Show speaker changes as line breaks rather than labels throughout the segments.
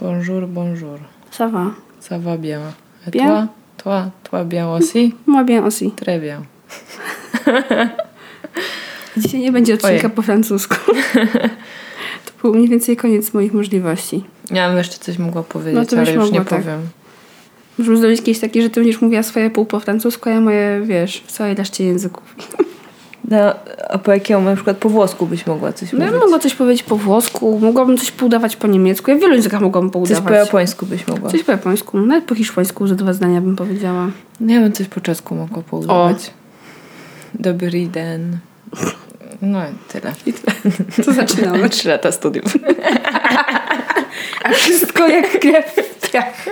Bonjour, bonjour.
Ça va.
Ça va bien. Et
Bien.
toi Toi, toi bien aussi
Moi bien aussi.
Très bien.
Dzisiaj nie będzie odcinka
Ojej.
po francusku. to był mniej więcej koniec moich możliwości.
Ja bym jeszcze coś mogła powiedzieć,
No to
ale już
mogła,
nie
tak.
powiem.
Możemy zrobić kiedyś takie, że ty będziesz mówiła swoje pół po francusku, a ja moje, wiesz, w całej reszcie języków.
No, a po jakiemu na przykład po włosku byś mogła coś
No ja
mówić?
mogła coś powiedzieć po włosku, mogłabym coś poudawać po niemiecku. Ja w wielu językach mogłabym
Coś
poudawać.
po japońsku byś mogła.
Coś po japońsku, nawet po hiszpańsku ze dwa zdania bym powiedziała.
No, Ja bym coś po czesku mogła poudawać. Dobry den. No i tyle.
I to zaczynamy.
Trzy lata studiów.
A wszystko jak krew w piach.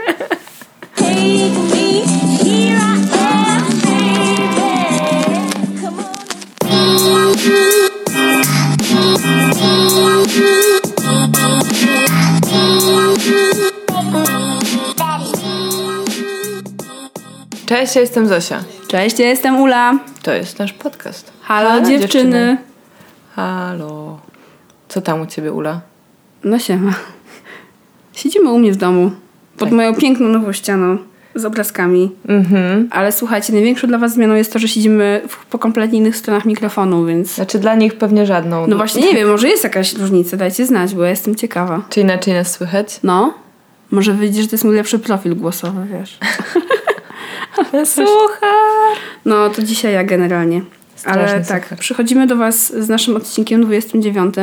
Cześć, ja jestem Zosia.
Cześć, ja jestem Ula.
To jest nasz podcast.
Halo, dziewczyny.
Halo. Co tam u ciebie, Ula?
No siema. Siedzimy u mnie w domu. Pod
Tak.
moją piękną nową ścianą. Z obrazkami.
Mhm.
Ale słuchajcie, największą dla was zmianą jest to, że siedzimy w, po kompletnie innych stronach mikrofonu, więc...
Znaczy dla nich pewnie żadną.
No właśnie nie wiem, może jest jakaś różnica, dajcie znać, bo ja jestem ciekawa.
Czy inaczej nas słychać?
No, może wyjdzie, że to jest mój lepszy profil głosowy, wiesz.
Słuchaj.
No, to dzisiaj ja generalnie. Ale
Straszny
tak,
suchar.
przychodzimy do was z naszym odcinkiem 29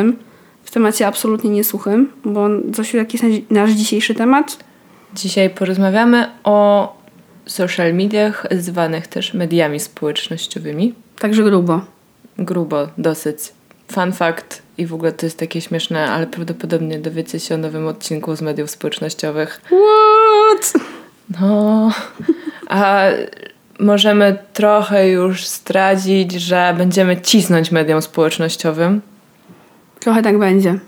w temacie absolutnie niesłuchym, bo Zosiu, jaki jest nasz dzisiejszy temat?
Dzisiaj porozmawiamy o social mediach, zwanych też mediami społecznościowymi.
Także grubo.
Grubo, dosyć. Fun fact i w ogóle to jest takie śmieszne, ale prawdopodobnie dowiecie się o nowym odcinku z mediów społecznościowych.
What?
No, a możemy trochę już zdradzić, że będziemy cisnąć mediom społecznościowym.
Trochę tak będzie.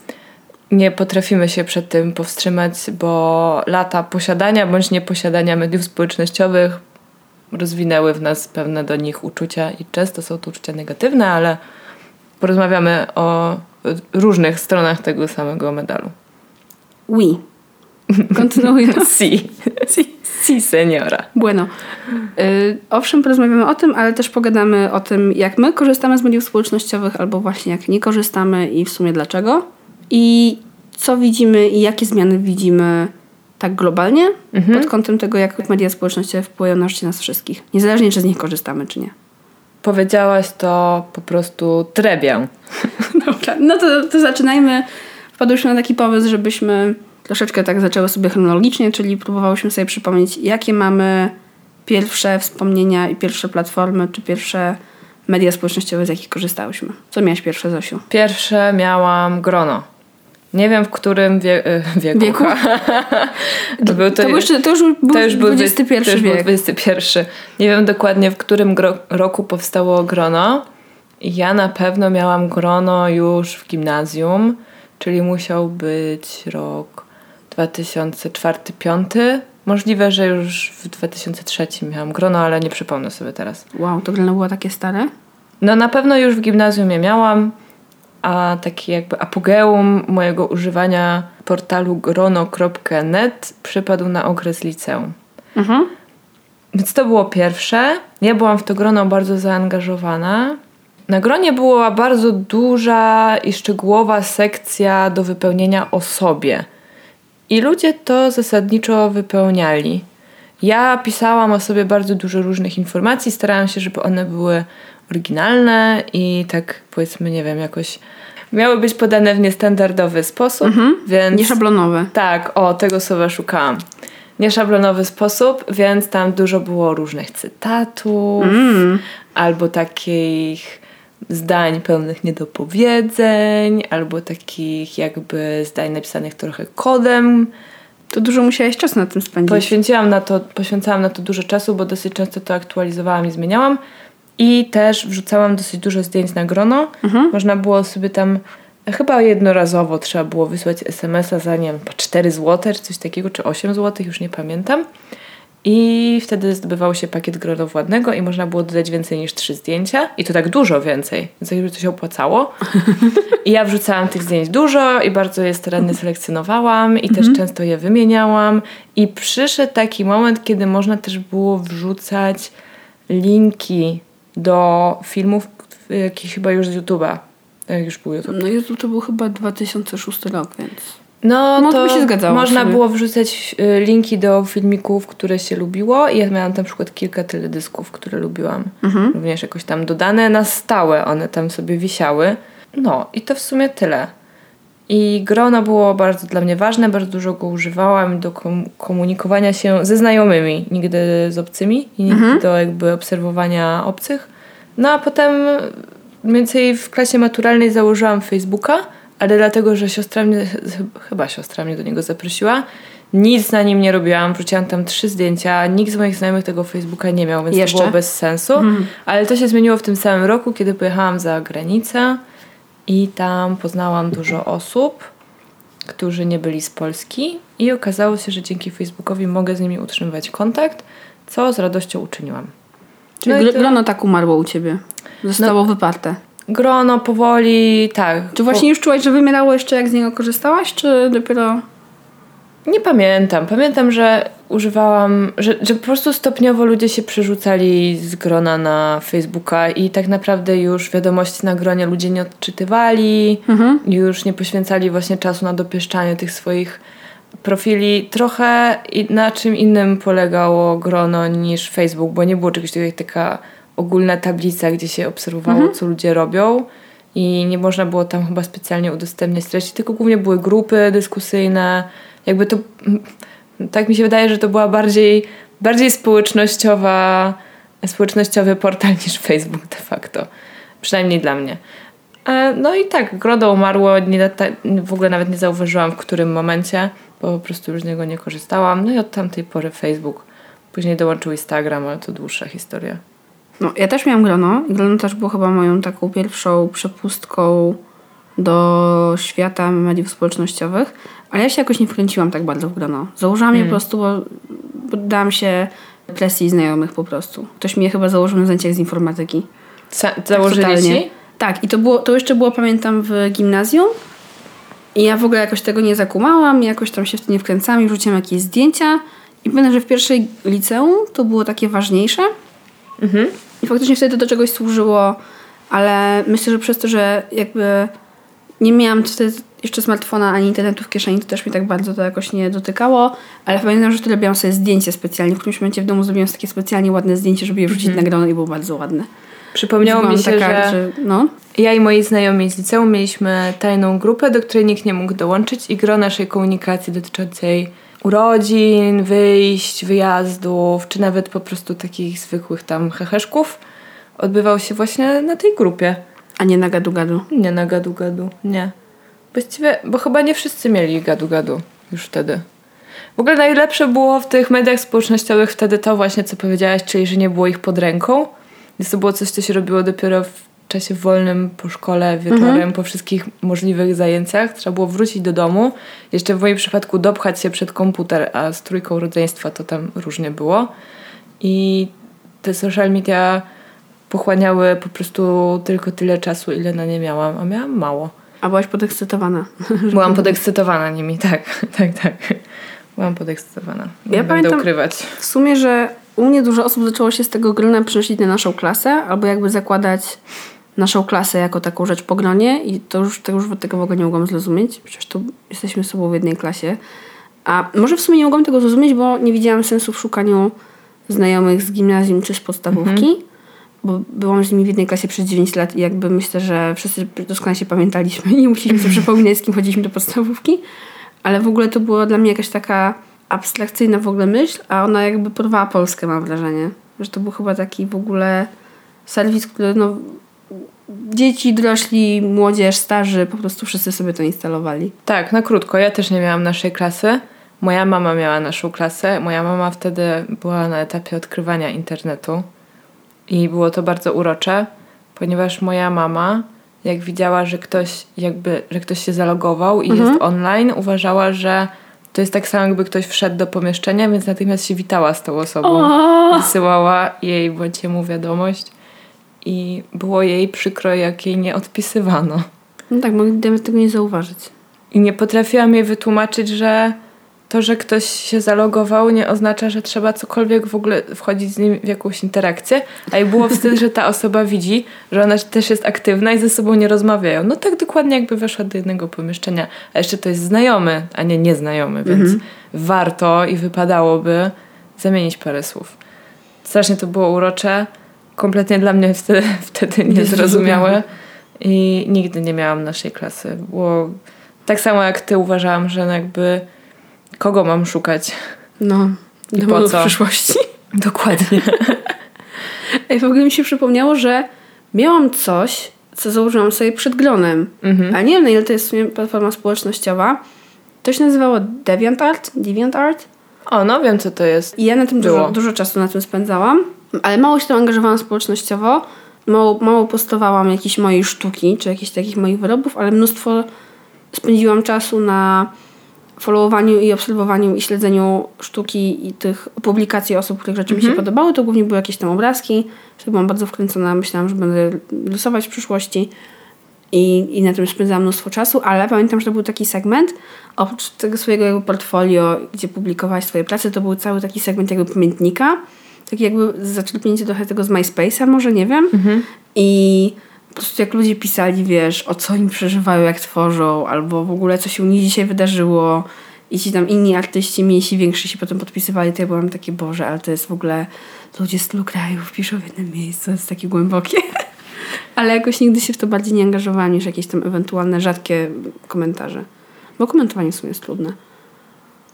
Nie potrafimy się przed tym powstrzymać, bo lata posiadania bądź nieposiadania mediów społecznościowych rozwinęły w nas pewne do nich uczucia i często są to uczucia negatywne, ale porozmawiamy o różnych stronach tego samego medalu.
Oui. Kontynuując.
Si. Si, si seniora.
Bueno. Y, owszem, porozmawiamy o tym, ale też pogadamy o tym, jak my korzystamy z mediów społecznościowych, albo właśnie jak nie korzystamy i w sumie dlaczego. I co widzimy i jakie zmiany widzimy tak globalnie pod kątem tego, jak media społecznościowe wpływają na życie nas wszystkich. Niezależnie, czy z nich korzystamy, czy nie.
Powiedziałaś to po prostu trebię.
Dobra, no to, to zaczynajmy. Wpadłyśmy na taki pomysł, żebyśmy troszeczkę tak zaczęły sobie chronologicznie, czyli próbowałyśmy sobie przypomnieć, jakie mamy pierwsze wspomnienia i pierwsze platformy, czy pierwsze media społecznościowe, z jakich korzystałyśmy. Co miałaś pierwsze, Zosiu?
Pierwsze miałam grono. Nie wiem w którym wie, e, wieku.
Wieku?
to, był
To, jeszcze, to już był
to już był
XXI
dwudziesty- to już
wiek.
Był XXI. Nie wiem dokładnie w którym gro, roku powstało grono. Ja na pewno miałam grono już w gimnazjum, czyli musiał być rok 2004-2005. Możliwe, że już w 2003 miałam grono, ale nie przypomnę sobie teraz.
Wow, to grono było takie stare?
No na pewno już w gimnazjum je miałam, a taki jakby apogeum mojego używania portalu grono.net przypadł na okres liceum.
Mhm.
Więc to było pierwsze. Ja byłam w to grono bardzo zaangażowana. Na gronie była bardzo duża i szczegółowa sekcja do wypełnienia o sobie. I ludzie to zasadniczo wypełniali. Ja pisałam o sobie bardzo dużo różnych informacji, starałam się, żeby one były oryginalne i tak powiedzmy, nie wiem, jakoś miały być podane w niestandardowy sposób, więc...
Nieszablonowe.
Tak, o, tego słowa szukałam. Nieszablonowy sposób, więc tam dużo było różnych cytatów albo takich zdań pełnych niedopowiedzeń, albo takich jakby zdań napisanych trochę kodem.
To dużo musiałeś czasu na tym spędzić.
Poświęciłam na to, poświęcałam na to dużo czasu, bo dosyć często to aktualizowałam i zmieniałam. I też wrzucałam dosyć dużo zdjęć na grono. Można było sobie tam, chyba jednorazowo trzeba było wysłać SMS-a za, nie wiem, po 4 zł, czy coś takiego, czy 8 zł, już nie pamiętam. I wtedy zdobywał się pakiet gronowładnego i można było dodać więcej niż trzy zdjęcia. I to tak dużo więcej, więc jakby to się opłacało. I ja wrzucałam tych zdjęć dużo i bardzo je starannie selekcjonowałam i też często je wymieniałam. I przyszedł taki moment, kiedy można też było wrzucać linki do filmów, jakich chyba już z YouTube'a. Jak już był YouTube.
No Jezu, to był chyba 2006 rok, więc...
No,
No,
to
by się zgadzało
można
sumie.
było wrzucać y, linki do filmików, które się lubiło i ja miałam na przykład kilka teledysków, które lubiłam.
Mhm.
Również jakoś tam dodane na stałe, one tam sobie wisiały. No i to w sumie tyle. I grono było bardzo dla mnie ważne, bardzo dużo go używałam do kom- komunikowania się ze znajomymi, nigdy z obcymi i nigdy
Mhm.
do jakby obserwowania obcych. No a potem mniej więcej w klasie maturalnej założyłam Facebooka, ale dlatego, że siostra mnie, chyba siostra mnie do niego zaprosiła, nic na nim nie robiłam, wrzuciłam tam trzy zdjęcia, nikt z moich znajomych tego Facebooka nie miał, więc
Jeszcze?
to było bez sensu. Ale to się zmieniło w tym samym roku, kiedy pojechałam za granicę i tam poznałam dużo osób, którzy nie byli z Polski i okazało się, że dzięki Facebookowi mogę z nimi utrzymywać kontakt, co z radością uczyniłam.
Czyli
No i
gr-
to-
grono tak umarło u ciebie. Zostało wyparte.
Grono powoli, tak.
Czy właśnie już czułaś, że wymierało jeszcze jak z niego korzystałaś, czy dopiero...
Nie pamiętam. Pamiętam, że używałam, że, że po prostu stopniowo ludzie się przerzucali z grona na Facebooka i tak naprawdę już wiadomości na gronie ludzie nie odczytywali, już nie poświęcali właśnie czasu na dopieszczanie tych swoich profili. Trochę na czym innym polegało grono niż Facebook, bo nie było czegoś takiego jak taka ogólna tablica, gdzie się obserwowało, co ludzie robią. I nie można było tam chyba specjalnie udostępniać treści, tylko głównie były grupy dyskusyjne. Jakby to, tak mi się wydaje, że to była bardziej, bardziej społecznościowa, społecznościowy portal niż Facebook de facto. Przynajmniej dla mnie. E, No i tak, Grodo umarło, nie, w ogóle nawet nie zauważyłam w którym momencie, bo po prostu już z niego nie korzystałam. No i od tamtej pory Facebook. Później dołączył Instagram, ale to dłuższa historia.
No, ja też miałam grono. i Grono też było chyba moją taką pierwszą przepustką do świata mediów społecznościowych, ale ja się jakoś nie wkręciłam tak bardzo w grono. Założyłam je po prostu, bo poddałam się presji znajomych po prostu. Ktoś mnie chyba założył na zajęciach z informatyki.
Sa- założyli
totalnie.
ci?
Tak, i to, było, to jeszcze było, pamiętam, w gimnazjum. I ja w ogóle jakoś tego nie zakumałam, jakoś tam się w to nie wkręcałam i wrzuciłam jakieś zdjęcia. I pamiętam, że w pierwszej liceum to było takie ważniejsze. I faktycznie wtedy to do czegoś służyło, ale myślę, że przez to, że jakby nie miałam wtedy jeszcze smartfona ani internetu w kieszeni, to też mi tak bardzo to jakoś nie dotykało, ale pamiętam, że wtedy robiłam sobie zdjęcie specjalnie. W którymś momencie w domu zrobiłam takie specjalnie ładne zdjęcie, żeby je wrzucić na grono i było bardzo ładne.
Przypomniało mi
Byłam
się,
taka,
że
no,
Ja i moi znajomi z liceum mieliśmy tajną grupę, do której nikt nie mógł dołączyć i gro naszej komunikacji dotyczącej urodzin, wyjść, wyjazdów, czy nawet po prostu takich zwykłych tam heheszków odbywał się właśnie na tej grupie.
a nie na gadu-gadu.
Nie na gadu-gadu, nie. Właściwie, bo chyba nie wszyscy mieli gadu-gadu już wtedy. W ogóle najlepsze było w tych mediach społecznościowych wtedy to właśnie, co powiedziałaś, czyli że nie było ich pod ręką. Więc to było coś, co się robiło dopiero w czasie wolnym po szkole, wieczorem, po wszystkich możliwych zajęciach. Trzeba było wrócić do domu. Jeszcze w moim przypadku dopchać się przed komputer, a z trójką rodzeństwa to tam różnie było. I te social media pochłaniały po prostu tylko tyle czasu, ile na nie miałam, a miałam mało.
A byłaś podekscytowana.
Byłam podekscytowana nimi, tak, tak, tak. Byłam podekscytowana. Nie
Ja
będę
pamiętam-
ukrywać.
W sumie, że u mnie dużo osób zaczęło się z tego grona przynosić na naszą klasę, albo jakby zakładać naszą klasę jako taką rzecz po gronie i to już, to już tego w ogóle nie mogłam zrozumieć. Przecież tu jesteśmy z sobą w jednej klasie. A może w sumie nie mogłam tego zrozumieć, bo nie widziałam sensu w szukaniu znajomych z gimnazjum czy z podstawówki, bo byłam z nimi w jednej klasie przez 9 lat i jakby myślę, że wszyscy doskonale się pamiętaliśmy i nie musieliśmy sobie przypominać, z kim chodziliśmy do podstawówki. Ale w ogóle to była dla mnie jakaś taka abstrakcyjna w ogóle myśl, a ona jakby porwała Polskę, mam wrażenie. Że to był chyba taki w ogóle serwis, który no dzieci, dorośli, młodzież, starzy, po prostu wszyscy sobie to instalowali.
Tak, na krótko. Ja też nie miałam naszej klasy. Moja mama miała naszą klasę. Moja mama wtedy była na etapie odkrywania internetu. I było to bardzo urocze, ponieważ moja mama, jak widziała, że ktoś jakby, że ktoś się zalogował i jest online, uważała, że to jest tak samo, jakby ktoś wszedł do pomieszczenia, więc natychmiast się witała z tą osobą.
O!
Wysyłała jej bądź jemu wiadomość i było jej przykro, jak jej nie odpisywano.
No tak, mogliby tego nie zauważyć.
I nie potrafiłam jej wytłumaczyć, że to, że ktoś się zalogował, nie oznacza, że trzeba cokolwiek w ogóle wchodzić z nim w jakąś interakcję. A jej było wstyd, że ta osoba widzi, że ona też jest aktywna i ze sobą nie rozmawiają. No tak dokładnie jakby weszła do jednego pomieszczenia. A jeszcze to jest znajomy, a nie nieznajomy, więc warto i wypadałoby zamienić parę słów. Strasznie to było urocze. Kompletnie dla mnie wtedy, wtedy niezrozumiałe. I nigdy nie miałam naszej klasy. Było tak samo jak ty uważałam, że no jakby kogo mam szukać.
No,
I
do
po
w
co?
przyszłości.
Dokładnie.
Ej, w ogóle mi się przypomniało, że miałam coś, co założyłam sobie przed gronem.
Mhm.
A nie wiem, na ile to jest w sumie platforma społecznościowa. To się nazywało DeviantArt. DeviantArt.
O, no wiem co to jest.
I ja na tym dużo, dużo czasu na tym spędzałam, ale mało się tam angażowałam społecznościowo. Mało, mało postowałam jakichś mojej sztuki, czy jakichś takich moich wyrobów, ale mnóstwo spędziłam czasu na followowaniu i obserwowaniu i śledzeniu sztuki i tych publikacji osób, których rzeczy mi się podobały. To głównie były jakieś tam obrazki. Wtedy byłam bardzo wkręcona. Myślałam, że będę rysować w przyszłości. I, I na tym spędzałam mnóstwo czasu, ale pamiętam, że to był taki segment, oprócz tego swojego portfolio, gdzie publikowałaś swoje prace, to był cały taki segment jakby pamiętnika, taki jakby zaczerpnięcie trochę tego z MySpace'a, może nie wiem. I po prostu jak ludzie pisali, wiesz, o co im przeżywają, jak tworzą, albo w ogóle co się u nich dzisiaj wydarzyło. I ci tam inni artyści, mniejsi, więksi się potem podpisywali, to ja byłam takie, Boże, ale to jest w ogóle ludzie z tylu krajów piszą w jednym miejscu, to jest takie głębokie. Ale jakoś nigdy się w to bardziej nie angażowałam niż jakieś tam ewentualne rzadkie komentarze. Bo komentowanie w sumie jest trudne.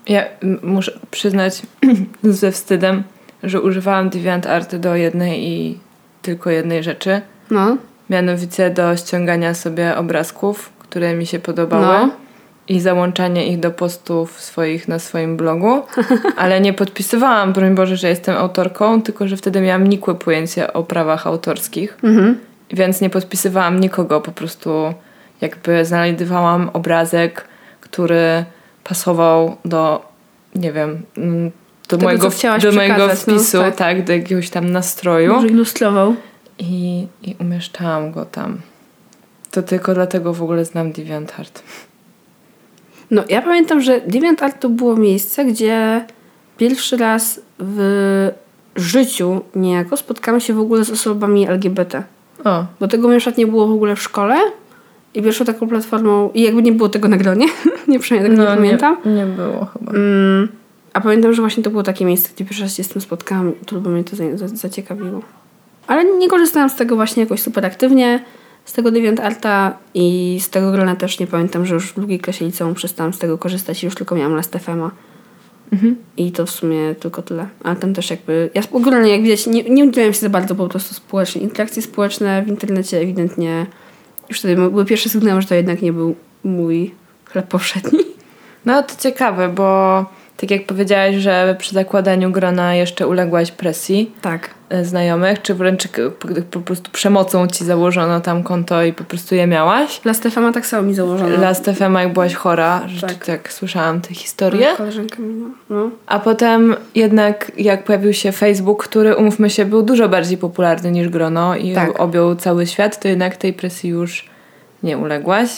Ja muszę przyznać ze wstydem, że używałam DeviantArt do jednej i tylko jednej rzeczy.
No,
Mianowicie do ściągania sobie obrazków, które mi się podobały.
No.
I załączanie ich do postów swoich na swoim blogu, ale nie podpisywałam, broń Boże, że jestem autorką, tylko że wtedy miałam nikłe pojęcie o prawach autorskich.
mhm.
Więc nie podpisywałam nikogo, po prostu jakby znajdowałam obrazek, który pasował do, nie wiem, do,
Tego,
mojego, do mojego
no,
wpisu,
tak.
tak. do jakiegoś tam nastroju
może ilustrował.
i, i umieszczałam go tam. To tylko dlatego w ogóle znam DeviantArt.
No, ja pamiętam, że DeviantArt to było miejsce, gdzie pierwszy raz w życiu niejako spotkałam się w ogóle z osobami LGBT.
O,
Bo tego na nie było w ogóle w szkole. I pierwszą taką platformą, i jakby nie było tego na gronie, nie przynajmniej tego nie pamiętam.
No, Nie, nie było chyba.
Mm, a pamiętam, że właśnie to było takie miejsce, gdzie pierwszy raz się z tym spotkałam to by mnie to za, za, zaciekawiło. Ale nie korzystałam z tego właśnie jakoś super aktywnie, z tego DeviantArta i z tego grona też nie pamiętam, że już w drugiej klasie liceum przestałam z tego korzystać i już tylko miałam Last.fm'a. I to w sumie tylko tyle. Ale tam też jakby... Ja ogólnie, jak widać, nie, nie udzielałem się za bardzo po prostu społecznie. Interakcje społeczne w internecie ewidentnie... Już wtedy były pierwsze sygnały, że to jednak nie był mój chleb powszedni.
No to ciekawe, bo tak jak powiedziałaś, że przy zakładaniu grona jeszcze uległaś presji
Tak.
e, znajomych, czy wręcz k- po, prostu przemocą ci założono tam konto i po prostu je miałaś?
Last.fm'a tak samo mi założono.
Last FM, jak byłaś chora, że
Tak.
tak. słyszałam te historie.
Koleżanka mi ma. No.
A potem jednak jak pojawił się Facebook, który umówmy się był dużo bardziej popularny niż grono i
Tak.
objął cały świat, to jednak tej presji już nie uległaś.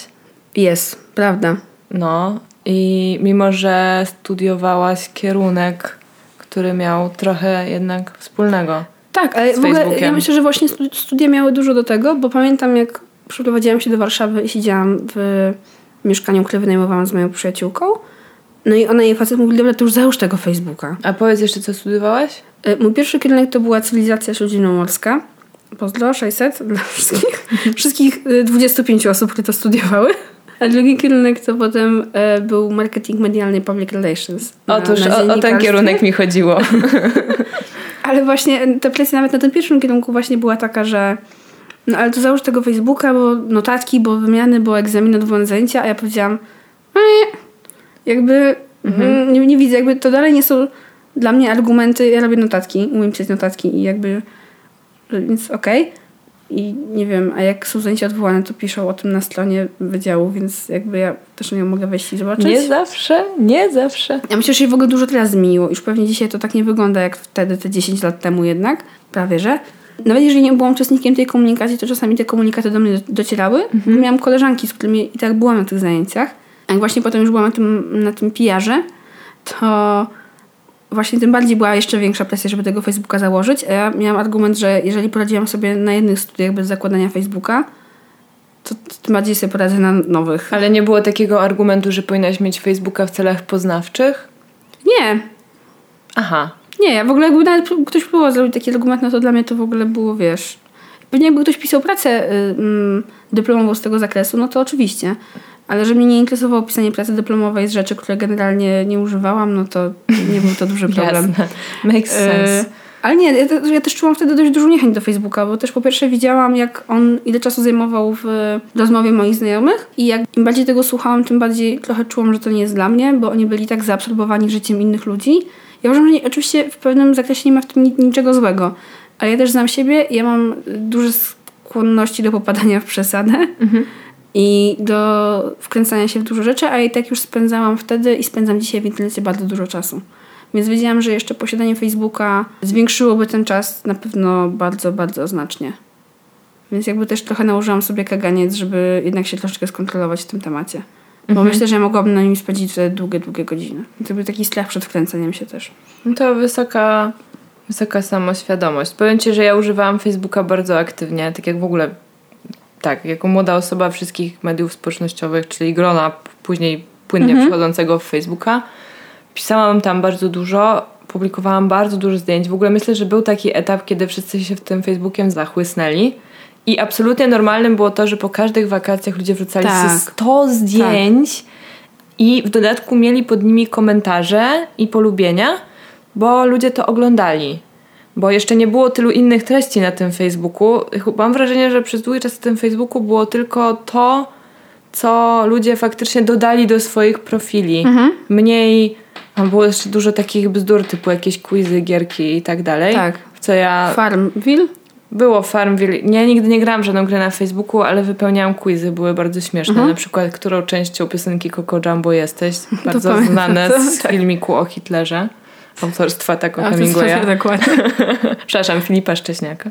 Jest, prawda.
No i mimo, że studiowałaś kierunek, który miał trochę jednak wspólnego.
Tak, ale
Z
w ogóle ja myślę, że właśnie studi- studia miały dużo do tego, bo pamiętam jak przeprowadziłam się do Warszawy i siedziałam w mieszkaniu, które wynajmowałam z moją przyjaciółką. No i ona i jej facet mówili, dobra, to już załóż tego Facebooka.
A powiedz jeszcze, co studiowałaś?
Y, Mój pierwszy kierunek to była cywilizacja śródziemnomorska. Pozdro, 600 dla wszystkich, wszystkich y, 25 osób, które to studiowały. A drugi kierunek to potem e, był marketing medialny public relations. na-
Otóż
na
o, o ten kierunek mi chodziło.
Ale właśnie ta presja nawet na tym pierwszym kierunku właśnie była taka, że no ale to załóż tego Facebooka, bo notatki, bo wymiany, bo egzamin, odwołane zajęcia, a ja powiedziałam "Nie, jakby mm, nie, nie widzę, jakby to dalej nie są dla mnie argumenty, ja robię notatki, umiem pisać notatki i jakby więc okej. I nie wiem, a jak są zajęcia odwołane, to piszą o tym na stronie wydziału, więc jakby ja też nią mogę wejść i zobaczyć.
Nie zawsze, nie zawsze.
Ja myślę, że się w ogóle dużo teraz zmieniło. Już pewnie dzisiaj to tak nie wygląda jak wtedy, te 10 lat temu jednak. Prawie, że. Nawet jeżeli nie byłam uczestnikiem tej komunikacji, to czasami te komunikaty do mnie docierały.
Mhm.
Miałam koleżanki, z którymi i tak byłam na tych zajęciach. A jak właśnie potem już byłam na tym, na tym PR-ze, to właśnie tym bardziej była jeszcze większa presja, żeby tego Facebooka założyć. A ja miałam argument, że jeżeli poradziłam sobie na jednych studiach bez zakładania Facebooka, to tym bardziej sobie poradzę na nowych.
Ale nie było takiego argumentu, że powinnaś mieć Facebooka w celach poznawczych?
Nie,
Aha.
Nie, ja w ogóle jakby nawet ktoś próbował zrobić taki argument, no to dla mnie to w ogóle było, wiesz... Pewnie jakby ktoś pisał pracę y, mm, dyplomową z tego zakresu, no to oczywiście. Ale że mnie nie interesowało pisanie pracy dyplomowej z rzeczy, które generalnie nie używałam, no to nie był to duży problem.
Jasne. Makes sense.
E, ale nie, ja, ja też czułam wtedy dość dużą niechęć do Facebooka, bo też po pierwsze widziałam, jak on ile czasu zajmował w rozmowie moich znajomych i jak im bardziej tego słuchałam, tym bardziej trochę czułam, że to nie jest dla mnie, bo oni byli tak zaabsorbowani życiem innych ludzi. Ja uważam, że nie, oczywiście w pewnym zakresie nie ma w tym ni- niczego złego, ale ja też znam siebie, ja mam duże skłonności do popadania w przesadę i do wkręcania się w dużo rzeczy, a i tak już spędzałam wtedy i spędzam dzisiaj w internecie bardzo dużo czasu. Więc wiedziałam, że jeszcze posiadanie Facebooka zwiększyłoby ten czas na pewno bardzo, bardzo znacznie. Więc jakby też trochę nałożyłam sobie kaganiec, żeby jednak się troszeczkę skontrolować w tym temacie. Bo myślę, że ja mogłabym na nim spędzić wtedy długie, długie godziny. To był taki strach przed wkręcaniem się też.
No to wysoka, wysoka samoświadomość. Powiem Ci, że ja używałam Facebooka bardzo aktywnie, tak jak w ogóle, tak, jako młoda osoba wszystkich mediów społecznościowych, czyli grona później płynnie przechodzącego w Facebooka. Pisałam tam bardzo dużo, publikowałam bardzo dużo zdjęć. W ogóle myślę, że był taki etap, kiedy wszyscy się w tym Facebookiem zachłysnęli. I absolutnie normalnym było to, że po każdych wakacjach ludzie wrzucali
Tak.
tak. 100 zdjęć i w dodatku mieli pod nimi komentarze i polubienia, bo ludzie to oglądali. Bo jeszcze nie było tylu innych treści na tym Facebooku. Mam wrażenie, że przez długi czas na tym Facebooku było tylko to, co ludzie faktycznie dodali do swoich profili. Mniej. Tam było jeszcze dużo takich bzdur, typu jakieś quizy, gierki i tak dalej.
Tak.
W co ja.
Farmville?
Było Farmville. Ja nigdy nie grałam żadną grę na Facebooku, ale wypełniałam quizy, były bardzo śmieszne. Na przykład, którą częścią piosenki Coco Jumbo jesteś? Bardzo znane z
tak.
filmiku o Hitlerze. Autorstwa
to jest
Hemingwaya.
dokładnie.
Przepraszam, Filipa Szcześniaka.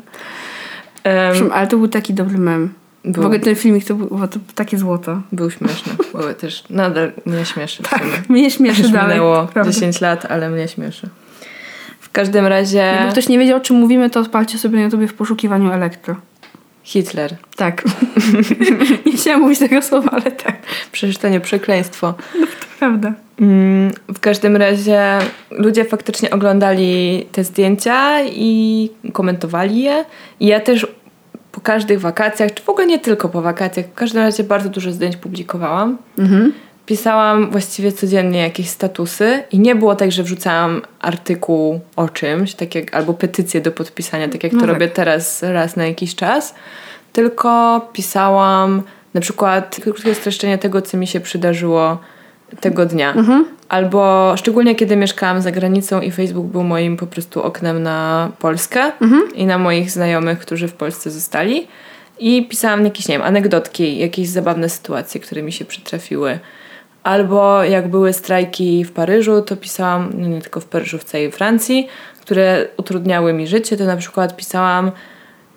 Przepraszam, Ale to był taki dobry mem.
Był.
W ogóle ten filmik to było to takie złoto.
był śmieszny. Były też nadal mnie śmieszy.
Tak, mnie śmieszy
Już
dalej.
minęło
prawda.
10 lat, ale mnie śmieszy. W każdym razie
Jakby ktoś nie wiedział, o czym mówimy, to odpalcie sobie na YouTube w poszukiwaniu elektro.
Hitler.
Tak. nie chciałam mówić tego słowa, ale tak.
Przeczytanie przekleństwo.
Prawda.
Mm, W każdym razie ludzie faktycznie oglądali te zdjęcia i komentowali je. I ja też po każdych wakacjach, czy w ogóle nie tylko po wakacjach, w każdym razie bardzo dużo zdjęć publikowałam. Pisałam właściwie codziennie jakieś statusy i nie było tak, że wrzucałam artykuł o czymś, tak jak, albo petycję do podpisania, tak jak to
No tak.
robię teraz raz na jakiś czas, tylko pisałam na przykład krótkie streszczenie tego, co mi się przydarzyło tego dnia. Albo szczególnie kiedy mieszkałam za granicą i Facebook był moim po prostu oknem na Polskę i na moich znajomych, którzy w Polsce zostali. I pisałam jakieś, nie wiem, anegdotki, jakieś zabawne sytuacje, które mi się przytrafiły. Albo jak były strajki w Paryżu, to pisałam, no nie tylko w Paryżu, w całej Francji, które utrudniały mi życie, to na przykład pisałam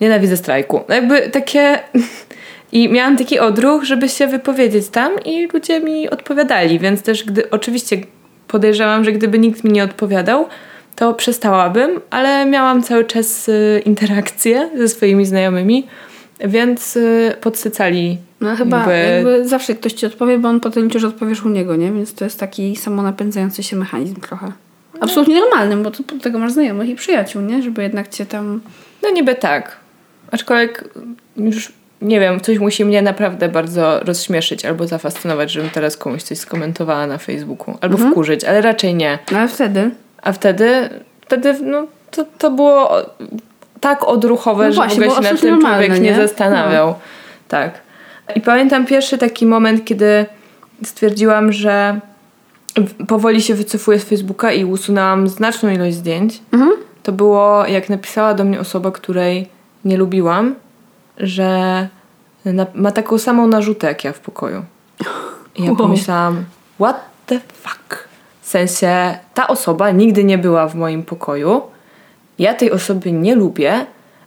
nienawidzę strajku. No jakby takie... I miałam taki odruch, żeby się wypowiedzieć tam i ludzie mi odpowiadali, więc też gdy, oczywiście podejrzewam, że gdyby nikt mi nie odpowiadał, to przestałabym, ale miałam cały czas y, interakcje ze swoimi znajomymi, więc y, podsycali
No chyba
jakby-
jakby zawsze ktoś ci odpowie, bo on potem liczy, że odpowiesz u niego, nie? Więc to jest taki samonapędzający się mechanizm trochę. Absolutnie normalnym, bo to do tego masz znajomych i przyjaciół, nie? Żeby jednak cię tam...
No niby tak. Aczkolwiek już nie wiem, coś musi mnie naprawdę bardzo rozśmieszyć albo zafascynować, żebym teraz komuś coś skomentowała na Facebooku. Albo wkurzyć, ale raczej nie.
No ale wtedy...
A wtedy, wtedy no, to, to było tak odruchowe,
No
że
właśnie,
w ogóle się nad tym człowiek nie,
nie? No.
zastanawiał. Tak. I pamiętam pierwszy taki moment, kiedy stwierdziłam, że powoli się wycofuję z Facebooka i usunęłam znaczną ilość zdjęć.
Mhm.
To było, jak napisała do mnie osoba, której nie lubiłam że ma taką samą narzutę jak ja w pokoju. I ja
Wow.
pomyślałam, what the fuck? W sensie, ta osoba nigdy nie była w moim pokoju. Ja tej osoby nie lubię,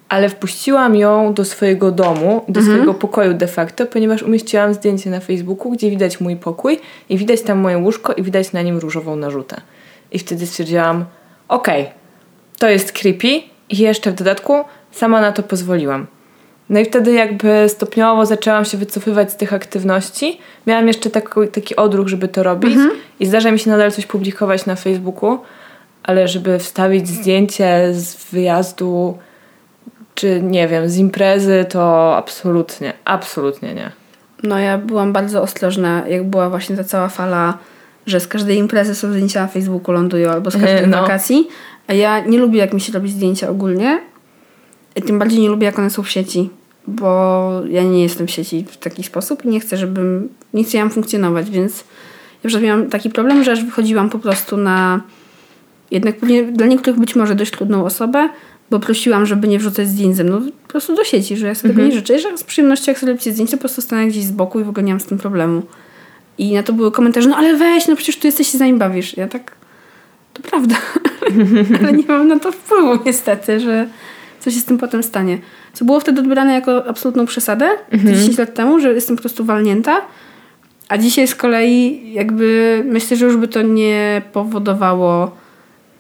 ale wpuściłam ją do swojego domu, do swojego pokoju de facto, ponieważ umieściłam zdjęcie na Facebooku, gdzie widać mój pokój i widać tam moje łóżko i widać na nim różową narzutę. I wtedy stwierdziłam, okej, to jest creepy i jeszcze w dodatku sama na to pozwoliłam. No i wtedy jakby stopniowo zaczęłam się wycofywać z tych aktywności. Miałam jeszcze taki, taki odruch, żeby to robić i zdarza mi się nadal coś publikować na Facebooku, ale żeby wstawić zdjęcie z wyjazdu czy nie wiem, z imprezy, to absolutnie, absolutnie nie.
No ja byłam bardzo ostrożna, jak była właśnie ta cała fala, że z każdej imprezy są zdjęcia na Facebooku lądują albo z każdej
No.
wakacji. A ja nie lubię, jak mi się robi zdjęcia ogólnie. I tym bardziej nie lubię, jak one są w sieci. Bo ja nie jestem w sieci w taki sposób i nie chcę, żebym... Nie chciałam funkcjonować, więc ja już miałam taki problem, że aż wychodziłam po prostu na jednak pewnie dla niektórych być może dość trudną osobę, bo prosiłam, żeby nie wrzucać zdjęć ze mną po prostu do sieci, że ja sobie tego nie życzę. I że z przyjemnością jak sobie robicie zdjęcie, po prostu stanę gdzieś z boku i w ogóle nie mam z tym problemu. I na to były komentarze, no ale weź, no przecież tu jesteś i się za nim bawisz. Ja tak, to prawda, ale nie mam na to wpływu niestety, że coś się z tym potem stanie. Co było wtedy odbierane jako absolutną przesadę, 10 lat temu, że jestem po prostu walnięta, a dzisiaj z kolei jakby myślę, że już by to nie powodowało.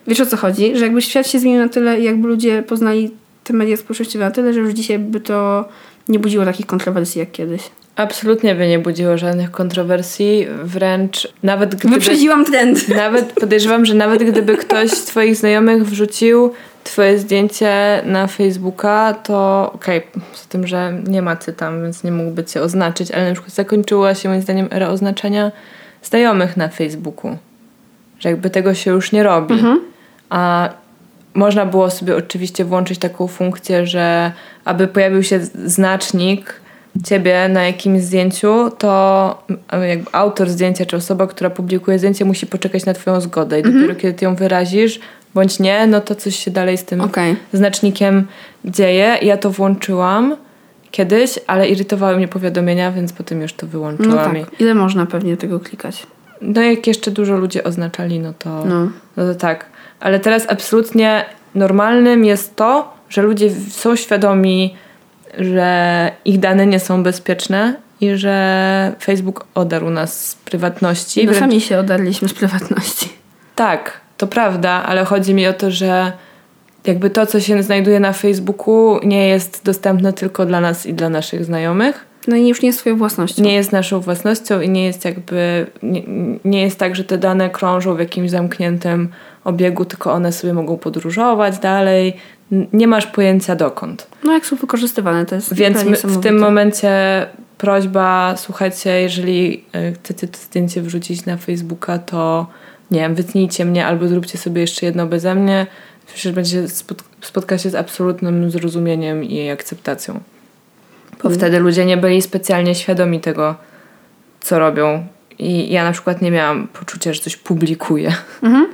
Wiesz o co chodzi? Że jakby świat się zmienił na tyle i jakby ludzie poznali te media społecznościowe na tyle, że już dzisiaj by to nie budziło takich kontrowersji jak kiedyś.
Absolutnie by nie budziło żadnych kontrowersji, wręcz nawet gdyby...
Wyprzedziłam trend.
Nawet podejrzewam, że nawet gdyby ktoś z Twoich znajomych wrzucił Twoje zdjęcie na Facebooka, to okej, z tym, że nie ma Ty tam, więc nie mógłby Cię oznaczyć, ale na przykład zakończyła się moim zdaniem era oznaczania znajomych na Facebooku. Że jakby tego się już nie robi. A można było sobie oczywiście włączyć taką funkcję, że aby pojawił się znacznik ciebie na jakimś zdjęciu, to mm, jakby autor zdjęcia czy osoba, która publikuje zdjęcie musi poczekać na twoją zgodę i dopiero kiedy ty ją wyrazisz bądź nie, no to coś się dalej z tym
Okej.
znacznikiem dzieje. Ja to włączyłam kiedyś, ale irytowały mnie powiadomienia, więc potem już to
No
wyłączyłam.
tak. Ile można pewnie tego klikać?
No jak jeszcze dużo ludzi oznaczali, no to,
No.
no. to tak. Ale teraz absolutnie normalnym jest to, że ludzie są świadomi, że ich dane nie są bezpieczne i że Facebook odarł nas z prywatności.
No sami się odarliśmy z prywatności.
Tak, to prawda, ale chodzi mi o to, że jakby to, co się znajduje na Facebooku, nie jest dostępne tylko dla nas i dla naszych znajomych.
No i już nie jest swoją własnością.
Nie jest naszą własnością i nie jest jakby, nie, nie jest tak, że te dane krążą w jakimś zamkniętym obiegu, tylko one sobie mogą podróżować dalej. Nie masz pojęcia dokąd.
No jak są wykorzystywane, to jest
Więc my, w tym momencie prośba, słuchajcie, jeżeli y, chcecie to zdjęcie wrzucić na Facebooka, to nie wiem, wytnijcie mnie albo zróbcie sobie jeszcze jedno beze mnie. Myślę, że będzie spot- spotka się z absolutnym zrozumieniem i akceptacją. Bo
Mhm.
wtedy ludzie nie byli specjalnie świadomi tego, co robią. I ja na przykład nie miałam poczucia, że coś publikuję.
Mhm.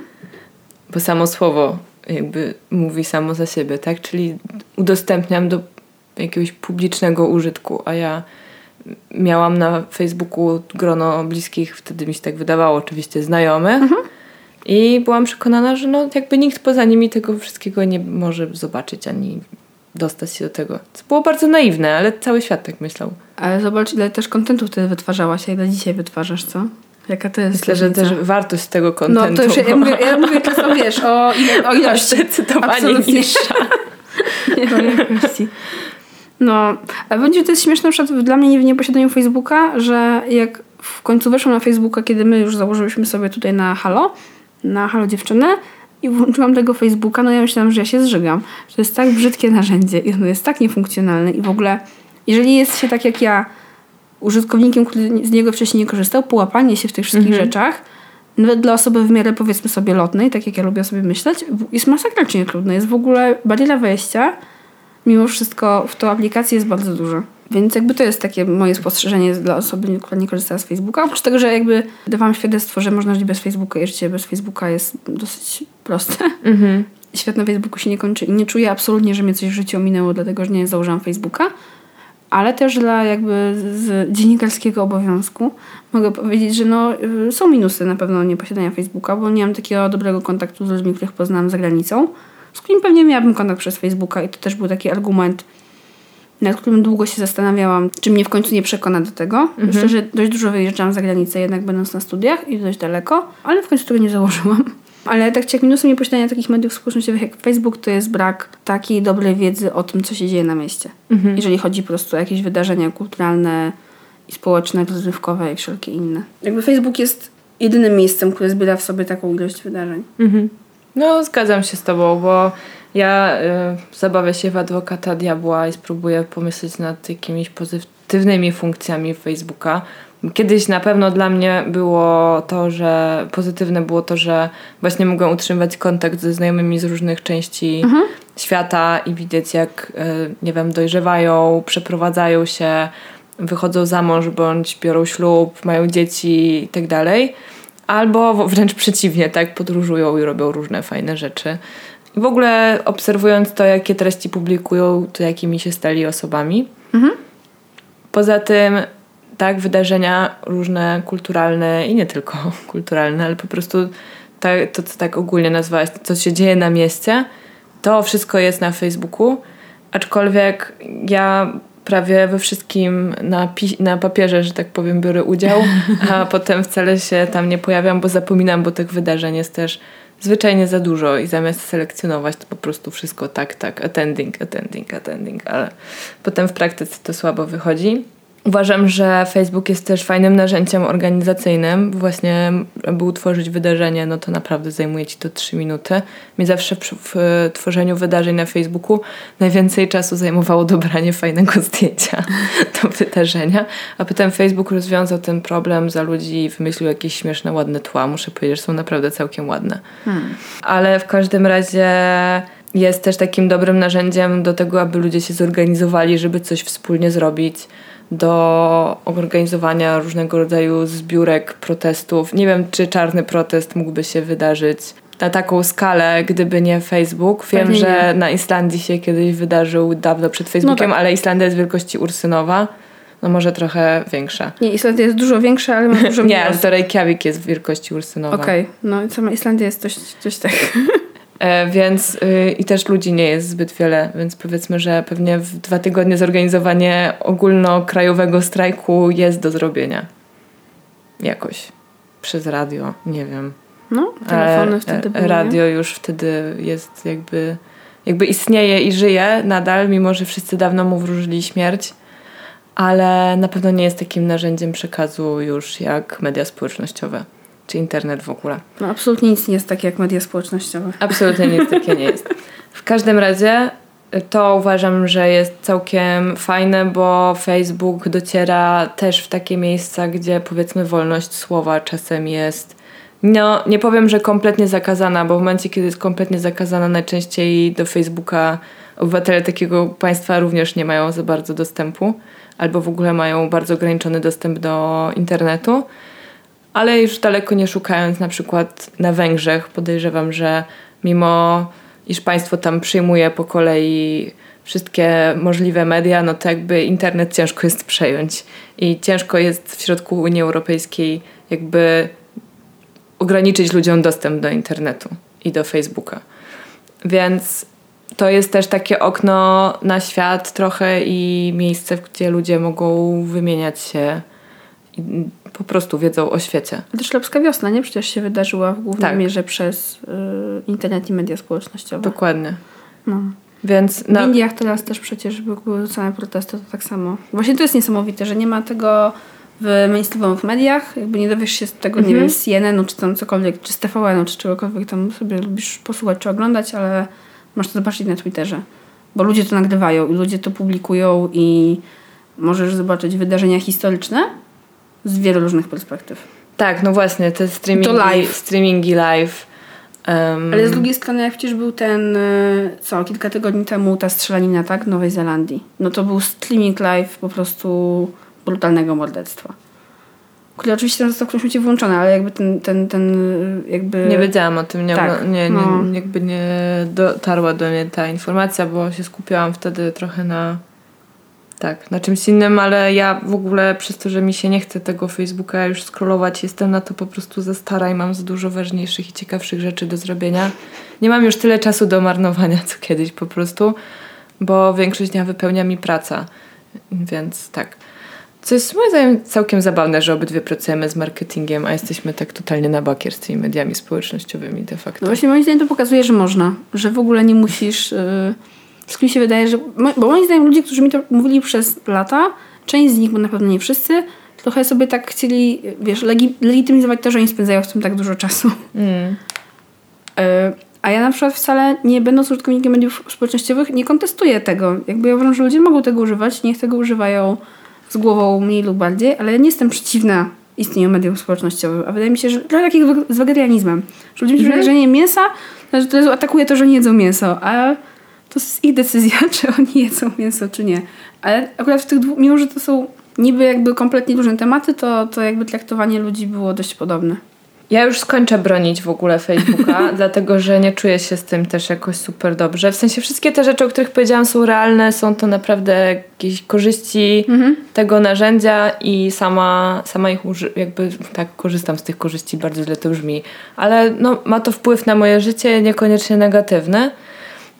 Bo samo słowo jakby mówi samo za siebie, tak? Czyli udostępniam do jakiegoś publicznego użytku, a ja miałam na Facebooku grono bliskich, wtedy mi się tak wydawało, oczywiście znajomych. I byłam przekonana, że no jakby nikt poza nimi tego wszystkiego nie może zobaczyć ani dostać się do tego. Co było bardzo naiwne, ale cały świat tak myślał.
Ale zobacz, ile też kontentu wtedy wytwarzałaś, a ile dzisiaj wytwarzasz, co? Jaka to jest
Myślę, że też wartość tego
No
kontentu
to już ja mówię, ja mówię tylko, wiesz, o, o ilości.
zdecydowanie niższa.
O jakości. No, a będzie to jest śmieszne na przykład dla mnie w nieposiadaniu Facebooka, że jak w końcu weszłam na Facebooka, kiedy my już założyliśmy sobie tutaj na Halo, na Halo dziewczynę i włączyłam tego Facebooka, no ja myślałam, że ja się zżygam. Że to jest tak brzydkie narzędzie i ono jest tak niefunkcjonalne i w ogóle, jeżeli jest się tak jak ja, użytkownikiem, który z niego wcześniej nie korzystał, połapanie się w tych wszystkich rzeczach, nawet dla osoby w miarę powiedzmy sobie lotnej, tak jak ja lubię sobie myśleć, jest masakrycznie trudne. Jest w ogóle bariera wejścia, mimo wszystko w tą aplikację jest bardzo dużo. Więc jakby to jest takie moje spostrzeżenie dla osoby, która nie korzysta z Facebooka. Oprócz tego, że jakby dawałam świadectwo, że można żyć bez Facebooka i życie bez Facebooka jest dosyć proste.
Mhm.
Świat na Facebooku się nie kończy i nie czuję absolutnie, że mnie coś w życiu ominęło, dlatego że nie założyłam Facebooka. Ale też dla jakby z dziennikarskiego obowiązku mogę powiedzieć, że no, y, są minusy na pewno nieposiadania Facebooka, bo nie mam takiego dobrego kontaktu z ludźmi, których poznałam za granicą, z którymi pewnie miałabym kontakt przez Facebooka i to też był taki argument, nad którym długo się zastanawiałam, czy mnie w końcu nie przekona do tego. Szczerze, dość dużo wyjeżdżałam za granicę, jednak będąc na studiach i dość daleko, ale w końcu tego nie założyłam. Ale tak czy jak minusem nieposiadania takich mediów społecznościowych jak Facebook, to jest brak takiej dobrej wiedzy o tym, co się dzieje na mieście. Jeżeli chodzi po prostu o jakieś wydarzenia kulturalne i społeczne, rozrywkowe i wszelkie inne. Jakby Facebook jest jedynym miejscem, które zbiera w sobie taką ilość wydarzeń.
No, zgadzam się z tobą, bo ja y, zabawię się w adwokata diabła i spróbuję pomyśleć nad jakimiś pozytywnymi funkcjami Facebooka. Kiedyś na pewno dla mnie było to, że pozytywne było to, że właśnie mogłem utrzymywać kontakt ze znajomymi z różnych części świata i widzieć jak, y, nie wiem, dojrzewają, przeprowadzają się, wychodzą za mąż bądź biorą ślub, mają dzieci i tak dalej. Albo wręcz przeciwnie, tak, podróżują i robią różne fajne rzeczy. I w ogóle obserwując to, jakie treści publikują, to jakimi się stali osobami. Poza tym, tak, wydarzenia różne, kulturalne i nie tylko kulturalne, ale po prostu ta, to, co tak ogólnie nazwałaś, co się dzieje na mieście, to wszystko jest na Facebooku. Aczkolwiek ja prawie we wszystkim na, pi- na papierze, że tak powiem, biorę udział, a potem wcale się tam nie pojawiam, bo zapominam, bo tych wydarzeń jest też zwyczajnie za dużo i zamiast selekcjonować, to po prostu wszystko tak, tak, attending, attending, attending, ale potem w praktyce to słabo wychodzi. Uważam, że Facebook jest też fajnym narzędziem organizacyjnym. Właśnie, aby utworzyć wydarzenie, no to naprawdę zajmuje ci to 3 minuty. Mi zawsze w, w tworzeniu wydarzeń na Facebooku najwięcej czasu zajmowało dobranie fajnego zdjęcia do wydarzenia, a potem Facebook rozwiązał ten problem za ludzi i wymyślił jakieś śmieszne, ładne tła. Muszę powiedzieć, że są naprawdę całkiem ładne. Ale w każdym razie jest też takim dobrym narzędziem do tego, aby ludzie się zorganizowali, żeby coś wspólnie zrobić, do organizowania różnego rodzaju zbiórek, protestów. Nie wiem, czy czarny protest mógłby się wydarzyć na taką skalę, gdyby nie Facebook. Wiem,
Pewnie
że
nie.
na Islandii się kiedyś wydarzył dawno przed Facebookiem,
tak.
ale Islandia jest wielkości Ursynowa. No może trochę większa.
Nie, Islandia jest dużo większa, ale ma dużo
Nie, ale to Reykjavik jest wielkości Ursynowa.
Okej, no i sama Islandia jest dość, dość tak.
E, więc y, i też ludzi nie jest zbyt wiele, więc powiedzmy, że pewnie w dwa tygodnie zorganizowanie ogólnokrajowego strajku jest do zrobienia. Jakoś. Przez radio, nie wiem.
No, telefony
E,
wtedy
e,
były.
Radio już wtedy jest jakby, jakby istnieje i żyje nadal, mimo że wszyscy dawno mu wróżyli śmierć, ale na pewno nie jest takim narzędziem przekazu już jak media społecznościowe, czy internet w ogóle.
No, absolutnie nic nie jest takie jak media społecznościowe.
Absolutnie nic takiego nie jest. W każdym razie to uważam, że jest całkiem fajne, bo Facebook dociera też w takie miejsca, gdzie powiedzmy wolność słowa czasem jest. No, nie powiem, że kompletnie zakazana, bo w momencie, kiedy jest kompletnie zakazana, najczęściej do Facebooka obywatele takiego państwa również nie mają za bardzo dostępu, albo w ogóle mają bardzo ograniczony dostęp do internetu. Ale już daleko nie szukając, na przykład na Węgrzech, podejrzewam, że mimo iż państwo tam przyjmuje po kolei wszystkie możliwe media, no to jakby internet ciężko jest przejąć. I ciężko jest w środku Unii Europejskiej jakby ograniczyć ludziom dostęp do internetu i do Facebooka. Więc to jest też takie okno na świat trochę i miejsce, gdzie ludzie mogą wymieniać się i po prostu wiedzą o świecie.
Też Śląska Wiosna, nie? Przecież się wydarzyła w głównej
Tak.
mierze przez y, internet i media społecznościowe.
Dokładnie.
No.
Więc
W
na,
Indiach teraz też przecież by- były same protesty, to tak samo. Właśnie to jest niesamowite, że nie ma tego w mainstreamowych mediach, jakby nie dowiesz się z tego, nie wiem, z CNN-u, czy tam cokolwiek, czy z TVN-u, czy czegokolwiek tam sobie lubisz posłuchać, czy oglądać, ale masz to zobaczyć na Twitterze. Bo ludzie to nagrywają i ludzie to publikują i możesz zobaczyć wydarzenia historyczne z wielu różnych perspektyw.
tak, no właśnie, te streamingi,
To live.
streamingi live. em,
Ale z drugiej strony, jak przecież był ten, y, co, kilka tygodni temu ta strzelanina, tak, w Nowej Zelandii. No to był streaming live po prostu brutalnego morderstwa. Który oczywiście tam został w momencie włączony, ale jakby ten, ten, ten y, jakby...
Nie wiedziałam o tym, nie,
Tak,
nie, nie,
no.
jakby nie dotarła do mnie ta informacja, bo się skupiałam wtedy trochę na Tak, na czymś innym, ale ja w ogóle przez to, że mi się nie chce tego Facebooka już scrollować, jestem na to po prostu za stara i mam za dużo ważniejszych i ciekawszych rzeczy do zrobienia. Nie mam już tyle czasu do marnowania, co kiedyś po prostu, bo większość dnia wypełnia mi praca. Więc tak. Co jest moim zdaniem całkiem zabawne, że obydwie pracujemy z marketingiem, a jesteśmy tak totalnie na bakier z tymi mediami społecznościowymi de facto.
No właśnie moim zdaniem to pokazuje, że można, że w ogóle nie musisz... Yy, wszystkim mi się wydaje, że... Bo moim zdaniem ludzie, którzy mi to mówili przez lata, część z nich, bo na pewno nie wszyscy, trochę sobie tak chcieli, wiesz, legi- legitymizować to, że oni spędzają w tym tak dużo czasu.
Mm.
E, A ja na przykład wcale, nie będąc użytkownikiem mediów społecznościowych, nie kontestuję tego. Jakby ja uważam, że ludzie mogą tego używać, niech tego używają z głową mniej lub bardziej, ale ja nie jestem przeciwna istnieniu mediów społecznościowych. A wydaje mi się, że trochę tak jak z wegetarianizmem. Że ludzie myślą, że nie mięsa, że to jest- atakuje to, że nie jedzą mięso, a to jest ich decyzja, czy oni jedzą mięso, czy nie. Ale akurat w tych dwóch, mimo że to są niby jakby kompletnie różne tematy, to, to jakby traktowanie ludzi było dość podobne.
Ja już skończę bronić w ogóle Facebooka, dlatego że nie czuję się z tym też jakoś super dobrze. W sensie wszystkie te rzeczy, o których powiedziałam, są realne, są to naprawdę jakieś korzyści tego narzędzia i sama, sama ich uży- jakby tak korzystam z tych korzyści, bardzo źle to brzmi, ale no, ma to wpływ na moje życie, niekoniecznie negatywny.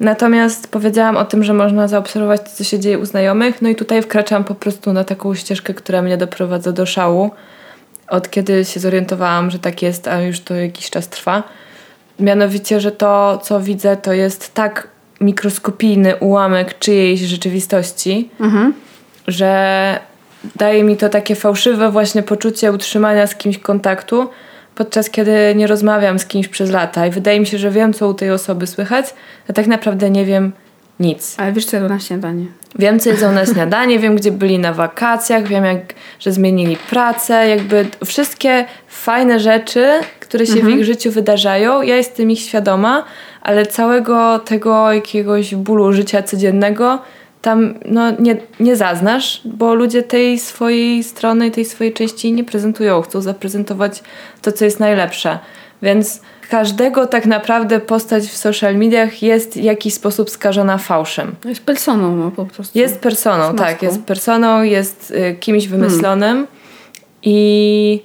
Natomiast powiedziałam o tym, że można zaobserwować co się dzieje u znajomych, no i tutaj wkraczam po prostu na taką ścieżkę, która mnie doprowadza do szału. Od kiedy się zorientowałam, że tak jest, a już to jakiś czas trwa. Mianowicie, że to, co widzę, to jest tak mikroskopijny ułamek czyjejś rzeczywistości, że daje mi to takie fałszywe właśnie poczucie utrzymania z kimś kontaktu, podczas kiedy nie rozmawiam z kimś przez lata i wydaje mi się, że wiem, co u tej osoby słychać, a tak naprawdę nie wiem nic.
Ale wiesz co jadł na śniadanie?
Wiem, co jedzą na śniadanie, wiem, gdzie byli na wakacjach, wiem, jak, że zmienili pracę, jakby wszystkie fajne rzeczy, które się w ich życiu wydarzają, ja jestem ich świadoma, ale całego tego jakiegoś bólu życia codziennego tam no, nie, nie zaznasz, bo ludzie tej swojej strony, tej swojej części nie prezentują, chcą zaprezentować to, co jest najlepsze. Więc każdego tak naprawdę postać w social mediach jest w jakiś sposób skażona fałszem.
Jest personą, no po prostu.
Jest personą, tak, jest personą, jest y, kimś wymyślonym i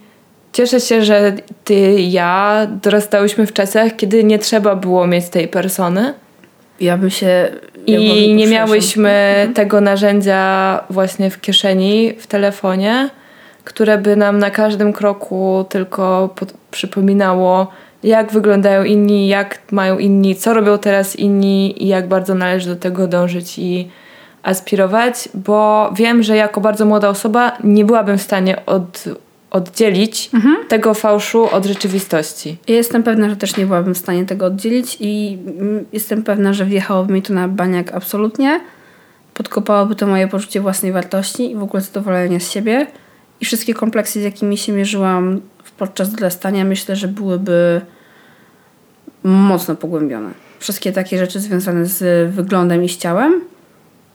cieszę się, że ty i ja dorastałyśmy w czasach, kiedy nie trzeba było mieć tej persony
Ja bym się...
i nie miałyśmy tego narzędzia właśnie w kieszeni, w telefonie, które by nam na każdym kroku tylko pod- przypominało, jak wyglądają inni, jak mają inni, co robią teraz inni i jak bardzo należy do tego dążyć i aspirować, bo wiem, że jako bardzo młoda osoba nie byłabym w stanie od, oddzielić tego fałszu od rzeczywistości.
Ja jestem pewna, że też nie byłabym w stanie tego oddzielić i mm, jestem pewna, że wjechałoby mi to na baniak absolutnie. Podkopałoby to moje poczucie własnej wartości i w ogóle zadowolenie z siebie. I wszystkie kompleksy, z jakimi się mierzyłam podczas dorastania, myślę, że byłyby mocno pogłębione. Wszystkie takie rzeczy związane z wyglądem i z ciałem.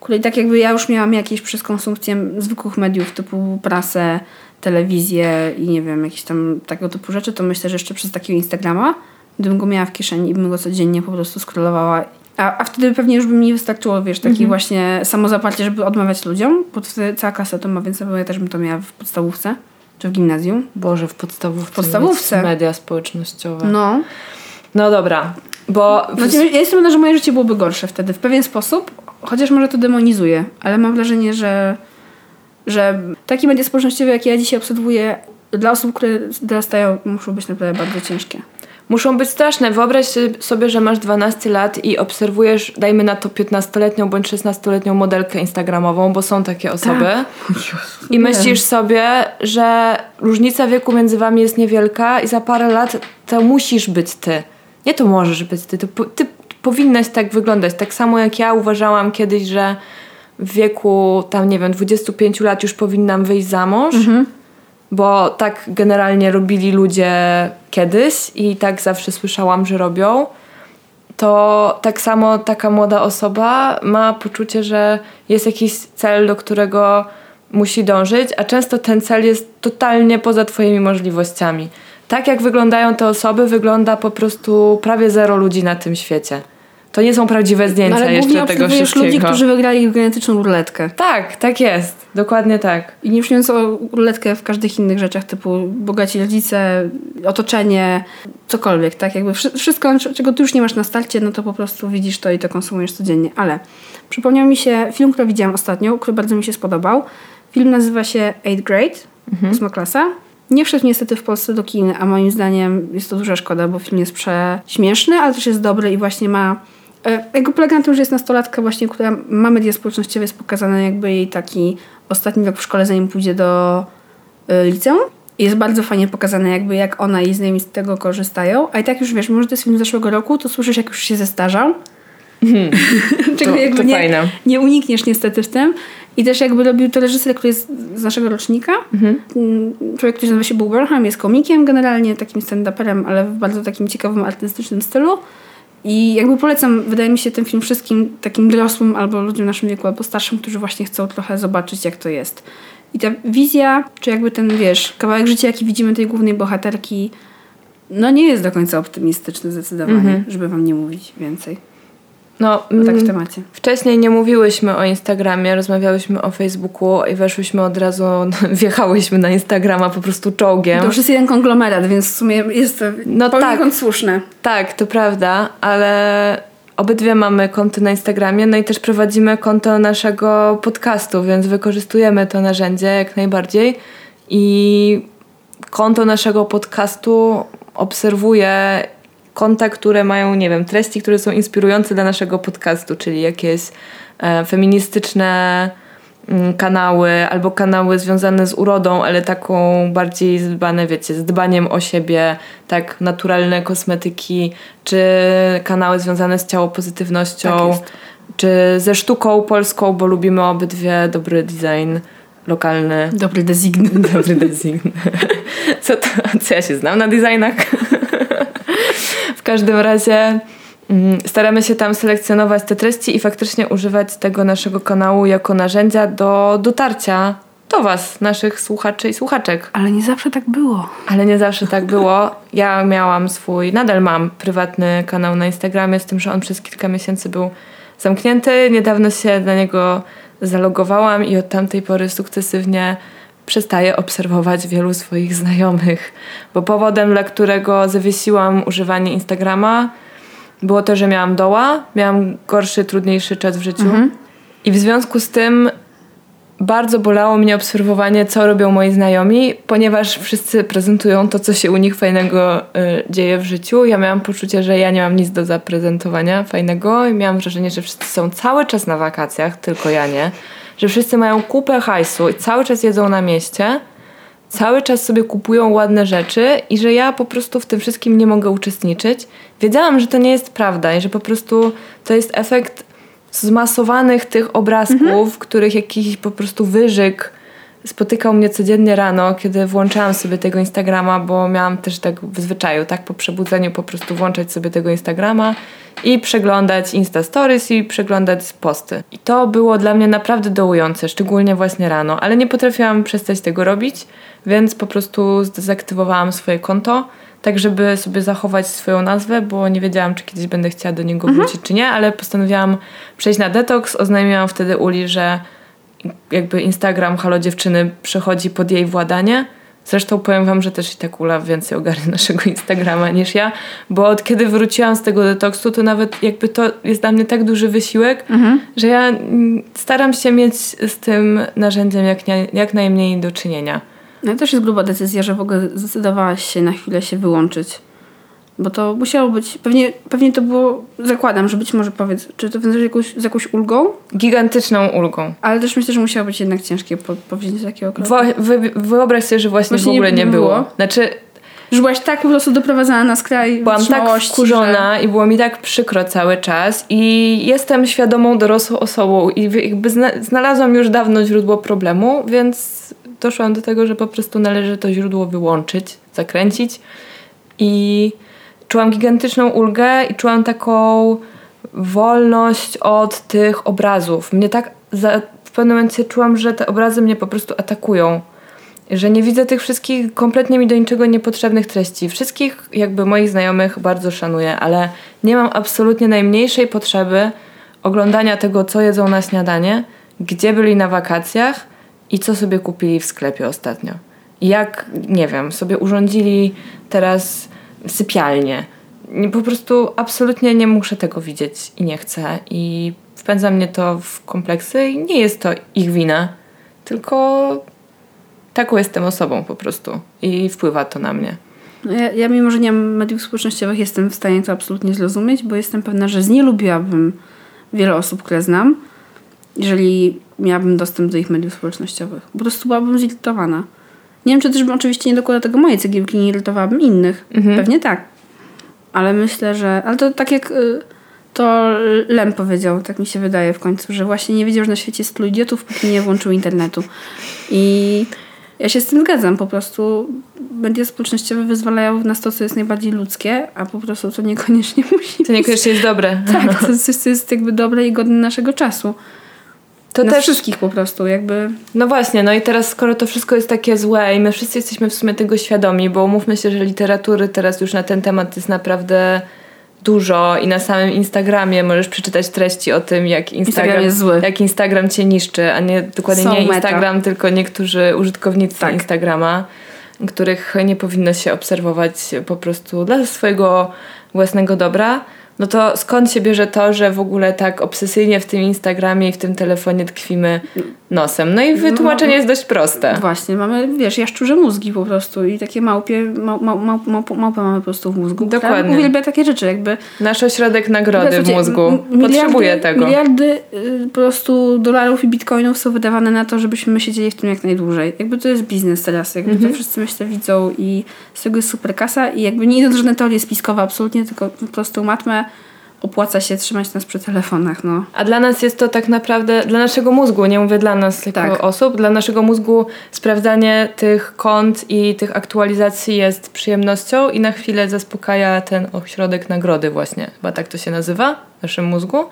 Kolej tak jakby ja już miałam jakieś przez konsumpcję zwykłych mediów typu prasę, telewizję i nie wiem, jakieś tam tego typu rzeczy, to myślę, że jeszcze przez takiego Instagrama, gdybym go miała w kieszeni i bym go codziennie po prostu scrollowała. A, a wtedy pewnie już by mi wystarczyło, wiesz, taki właśnie samozaparcie, żeby odmawiać ludziom, bo wtedy cała klasa to ma, więc ja też bym to miała w podstawówce czy w gimnazjum.
Boże, w podstawówce.
W podstawówce.
Media społecznościowe.
No.
No dobra, bo w,
Znaczy, ja jestem pewna, że moje życie byłoby gorsze wtedy w pewien sposób, chociaż może to demonizuje, ale mam wrażenie, że, że takie media społecznościowe, jakie ja dzisiaj obserwuję, dla osób, które dorastają, muszą być naprawdę bardzo ciężkie.
muszą być straszne. Wyobraź sobie, że masz 12 lat i obserwujesz, dajmy na to 15-letnią bądź 16-letnią modelkę instagramową, bo są takie osoby. I myślisz sobie, że różnica wieku między wami jest niewielka i za parę lat to musisz być ty. Nie to możesz być ty. Po, ty powinnaś tak wyglądać. Tak samo jak ja uważałam kiedyś, że w wieku tam, nie wiem, 25 lat już powinnam wyjść za mąż. Bo tak generalnie robili ludzie kiedyś i tak zawsze słyszałam, że robią to tak samo taka młoda osoba ma poczucie, że jest jakiś cel, do którego musi dążyć, a często ten cel jest totalnie poza Twoimi możliwościami. Tak jak wyglądają te osoby, wygląda po prostu prawie zero ludzi na tym świecie. To nie są prawdziwe
No,
zdjęcia
ale głównie
jeszcze tego wszystkiego.
ludzi, którzy wygrali genetyczną ruletkę.
Tak, tak jest. Dokładnie tak.
I nie mówiąc o ruletkę w każdych innych rzeczach, typu bogaci rodzice, otoczenie, cokolwiek, tak? Jakby wszy- wszystko, czego ty już nie masz na starcie, no to po prostu widzisz to i to konsumujesz codziennie. Ale przypomniał mi się film, który widziałam ostatnio, który bardzo mi się spodobał. Film nazywa się Eighth Grade, ósma klasa. Nie wszedł niestety w Polsce do kin, a moim zdaniem jest to duża szkoda, bo film jest prześmieszny, ale też jest dobry i właśnie ma E, Jakby polega na tym, że jest nastolatka właśnie, która ma media społecznościowe, jest pokazane jakby jej taki ostatni rok w szkole, zanim pójdzie do y, liceum. I Jest bardzo fajnie pokazane jakby jak ona i znajomi z tego korzystają. A i tak już wiesz, może to jest film z zeszłego roku, to słyszysz jak już się zestarzał. Czego
To-
jakby
to
nie,
fajne.
nie unikniesz niestety w tym. I też jakby robił to reżyser, który jest z naszego rocznika. Mm, Człowiek, który nazywa się Bill Burnham, jest komikiem generalnie, takim stand-uperem, ale w bardzo takim ciekawym, artystycznym stylu. I jakby polecam, wydaje mi się, ten film wszystkim takim dorosłym albo ludziom w naszym wieku, albo starszym, którzy właśnie chcą trochę zobaczyć, jak to jest. I ta wizja, czy jakby ten, wiesz, kawałek życia, jaki widzimy tej głównej bohaterki, no nie jest do końca optymistyczny zdecydowanie, żeby wam nie mówić więcej.
No,
No tak w
mm,
temacie.
Wcześniej nie mówiłyśmy o Instagramie, rozmawiałyśmy o Facebooku i weszłyśmy od razu, wjechałyśmy na Instagrama po prostu czołgiem.
To już jest jeden konglomerat, więc w sumie jest to
No tak.
słuszne.
Tak, to prawda, ale obydwie mamy konto na Instagramie, no i też prowadzimy konto naszego podcastu, więc wykorzystujemy to narzędzie jak najbardziej. I konto naszego podcastu obserwuje konta, które mają, nie wiem, treści, które są inspirujące dla naszego podcastu, czyli jakieś e, feministyczne mm, kanały albo kanały związane z urodą, ale taką bardziej zdbane, wiecie, z dbaniem o siebie, tak naturalne kosmetyki, czy kanały związane z ciałopozytywnością,
Tak
czy ze sztuką polską, bo lubimy obydwie dobry design lokalny.
Dobry design.
Dobry design. Co, to, co ja się znam na designach? W każdym razie mm, staramy się tam selekcjonować te treści i faktycznie używać tego naszego kanału jako narzędzia do dotarcia do Was, naszych słuchaczy i słuchaczek.
Ale nie zawsze tak było.
Ale nie zawsze tak było. Ja miałam swój, nadal mam prywatny kanał na Instagramie, z tym, że on przez kilka miesięcy był zamknięty. Niedawno się na niego zalogowałam i od tamtej pory sukcesywnie przestaję obserwować wielu swoich znajomych. Bo powodem, dla którego zawiesiłam używanie Instagrama, było to, że miałam doła, miałam gorszy, trudniejszy czas w życiu. I w związku z tym bardzo bolało mnie obserwowanie, co robią moi znajomi, ponieważ wszyscy prezentują to, co się u nich fajnego y, dzieje w życiu. Ja miałam poczucie, że ja nie mam nic do zaprezentowania fajnego i miałam wrażenie, że wszyscy są cały czas na wakacjach, tylko ja nie. Że wszyscy mają kupę hajsu i cały czas jedzą na mieście, cały czas sobie kupują ładne rzeczy i że ja po prostu w tym wszystkim nie mogę uczestniczyć. Wiedziałam, że to nie jest prawda i że po prostu to jest efekt zmasowanych tych obrazków, których jakiś po prostu wyżyk spotykał mnie codziennie rano, kiedy włączałam sobie tego Instagrama, bo miałam też tak w zwyczaju, tak po przebudzeniu po prostu włączać sobie tego Instagrama i przeglądać Insta Stories i przeglądać posty. I to było dla mnie naprawdę dołujące, szczególnie właśnie rano, ale nie potrafiłam przestać tego robić, więc po prostu zdezaktywowałam swoje konto, tak żeby sobie zachować swoją nazwę, bo nie wiedziałam, czy kiedyś będę chciała do niego wrócić, czy nie, ale postanowiłam przejść na detoks. Oznajmiłam wtedy Uli, że jakby Instagram Halo Dziewczyny przechodzi pod jej władanie. Zresztą powiem wam, że też i tak Ula więcej ogarnia naszego Instagrama niż ja, bo od kiedy wróciłam z tego detoksu, to nawet jakby to jest dla mnie tak duży wysiłek, że ja staram się mieć z tym narzędziem jak, nie, jak najmniej do czynienia.
No to też jest gruba decyzja, że w ogóle zdecydowałaś się na chwilę się wyłączyć. Bo to musiało być, pewnie, pewnie to było, zakładam, że być może powiedz, czy to wiąże się jakąś, z jakąś ulgą,
Gigantyczną ulgą.
ale też myślę, że musiało być jednak ciężkie po, powzięcie takiego kroku.
Wy, wyobraź sobie, że właśnie,
Właśnie
w ogóle
nie
nie było.
było.
Znaczy,
Że byłaś tak po prostu doprowadzana na skraj
byłam tak wkurzona i było mi tak przykro cały czas i jestem świadomą dorosłą osobą i jakby zna- znalazłam już dawno źródło problemu, więc doszłam do tego, że po prostu należy to źródło wyłączyć, zakręcić i czułam gigantyczną ulgę i czułam taką wolność od tych obrazów. Mnie tak za, w pewnym momencie czułam, że te obrazy mnie po prostu atakują. że nie widzę tych wszystkich kompletnie mi do niczego niepotrzebnych treści. Wszystkich jakby moich znajomych bardzo szanuję, ale nie mam absolutnie najmniejszej potrzeby oglądania tego, co jedzą na śniadanie, gdzie byli na wakacjach i co sobie kupili w sklepie ostatnio. Jak, nie wiem, sobie urządzili teraz sypialnię. Nie- Po prostu absolutnie nie muszę tego widzieć i nie chcę. I wpędza mnie to w kompleksy i nie jest to ich wina, tylko taką jestem osobą po prostu i wpływa to na mnie.
No Ja, ja mimo, że nie mam mediów społecznościowych, jestem w stanie to absolutnie zrozumieć, bo jestem pewna, że znielubiłabym wiele osób, które znam, jeżeli miałabym dostęp do ich mediów społecznościowych. Po prostu byłabym zirytowana. Nie wiem, czy też bym oczywiście nie dokładała tego mojej cegiełki, nie irytowałabym innych. Pewnie tak. Ale myślę, że... Ale to tak jak y, to Lem powiedział, tak mi się wydaje w końcu, że właśnie nie wiedział, że na świecie jest tylu idiotów, póki nie włączył internetu. I ja się z tym zgadzam. Po prostu media społecznościowe wyzwalają w nas to, co jest najbardziej ludzkie, a po prostu to niekoniecznie musi
To niekoniecznie jest dobre.
Tak, to jest co jest jakby dobre i godne naszego czasu.
To
Nas
też
wszystkich po prostu, jakby...
No właśnie, no i teraz skoro to wszystko jest takie złe i my wszyscy jesteśmy w sumie tego świadomi, bo umówmy się, że literatury teraz już na ten temat jest naprawdę dużo i na samym Instagramie możesz przeczytać treści o tym, jak Instagram,
Instagram
jak Instagram cię niszczy, a nie dokładnie
Są
nie
meta.
Instagram, tylko niektórzy użytkownicy
Tak.
Instagrama, których nie powinno się obserwować po prostu dla swojego własnego dobra. No to skąd się bierze to, że w ogóle tak obsesyjnie w tym Instagramie i w tym telefonie tkwimy nosem? No i wytłumaczenie jest dość proste.
Właśnie, mamy, wiesz, jaszczurze mózgi po prostu i takie małpie, mał, mał, mał, małp, małpę mamy po prostu w mózgu. która
Dokładnie.
Uwielbia takie rzeczy, jakby...
Nasz ośrodek nagrody w mózgu
miliardy-
potrzebuje tego.
Miliardy y, po prostu dolarów i bitcoinów są wydawane na to, żebyśmy siedzieli w tym jak najdłużej. Jakby to jest biznes teraz, jakby
Mhm.
to wszyscy myślę widzą i z tego jest super kasa i jakby nie idąc żadne teorie spiskowe absolutnie, tylko po prostu matmę opłaca się trzymać nas przy telefonach, no.
A dla nas jest to tak naprawdę, dla naszego mózgu, nie mówię dla nas jako
Tak.
osób, dla naszego mózgu sprawdzanie tych kont i tych aktualizacji jest przyjemnością i na chwilę zaspokaja ten ośrodek nagrody właśnie, chyba tak to się nazywa w naszym mózgu.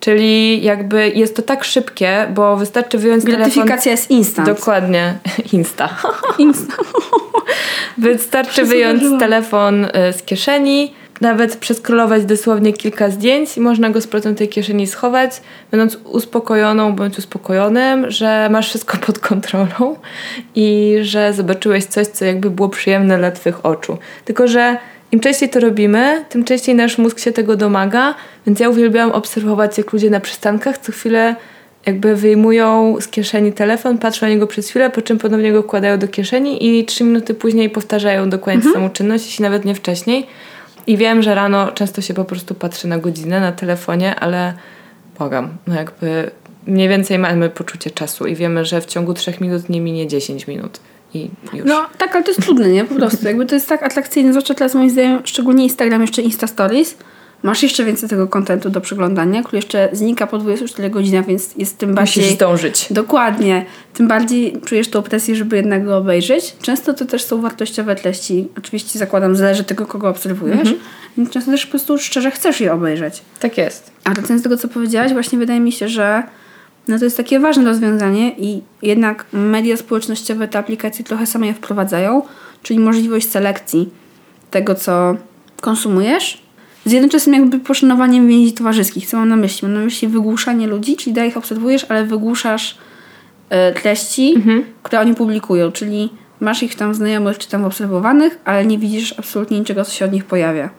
Czyli jakby jest to tak szybkie, bo wystarczy wyjąć telefon...
Gratyfikacja jest instant.
Dokładnie. Insta.
Instant.
Wystarczy wyjąć telefon y, z kieszeni, nawet przeskrolować dosłownie kilka zdjęć i można go z powrotem tej kieszeni schować, będąc uspokojoną bądź uspokojonym, że masz wszystko pod kontrolą i że zobaczyłeś coś, co jakby było przyjemne dla twych oczu. Tylko, że im częściej to robimy, tym częściej nasz mózg się tego domaga, więc ja uwielbiałam obserwować, jak ludzie na przystankach co chwilę jakby wyjmują z kieszeni telefon, patrzą na niego przez chwilę, po czym ponownie go wkładają do kieszeni i trzy minuty później powtarzają dokładnie tę samą czynność, jeśli nawet nie wcześniej. I wiem, że rano często się po prostu patrzy na godzinę na telefonie, ale błagam, no jakby mniej więcej mamy poczucie czasu i wiemy, że w ciągu trzech minut nie minie 10 minut i już.
No tak, ale to jest trudne, nie? Po prostu. Jakby to jest tak atrakcyjne, zwłaszcza teraz moim zdaniem, szczególnie Instagram, jeszcze Insta Stories. Masz jeszcze więcej tego kontentu do przeglądania, który jeszcze znika po 24 godzinach, więc jest tym bardziej...
Musisz zdążyć.
Dokładnie. Tym bardziej czujesz tą presję, żeby jednak go obejrzeć. Często to też są wartościowe treści. Oczywiście zakładam, zależy tego, kogo obserwujesz. Więc często też po prostu szczerze chcesz je obejrzeć.
Tak jest.
A wracając do tego, co powiedziałaś, właśnie wydaje mi się, że no to jest takie ważne rozwiązanie i jednak media społecznościowe te aplikacje trochę same je wprowadzają, czyli możliwość selekcji tego, co konsumujesz, z jednoczesnym jakby poszanowaniem więzi towarzyskich. Co mam na myśli? Mam na myśli wygłuszanie ludzi, czyli dalej ich obserwujesz, ale wygłuszasz e, treści, które oni publikują, czyli masz ich tam znajomych czy tam obserwowanych, ale nie widzisz absolutnie niczego, co się od nich pojawia.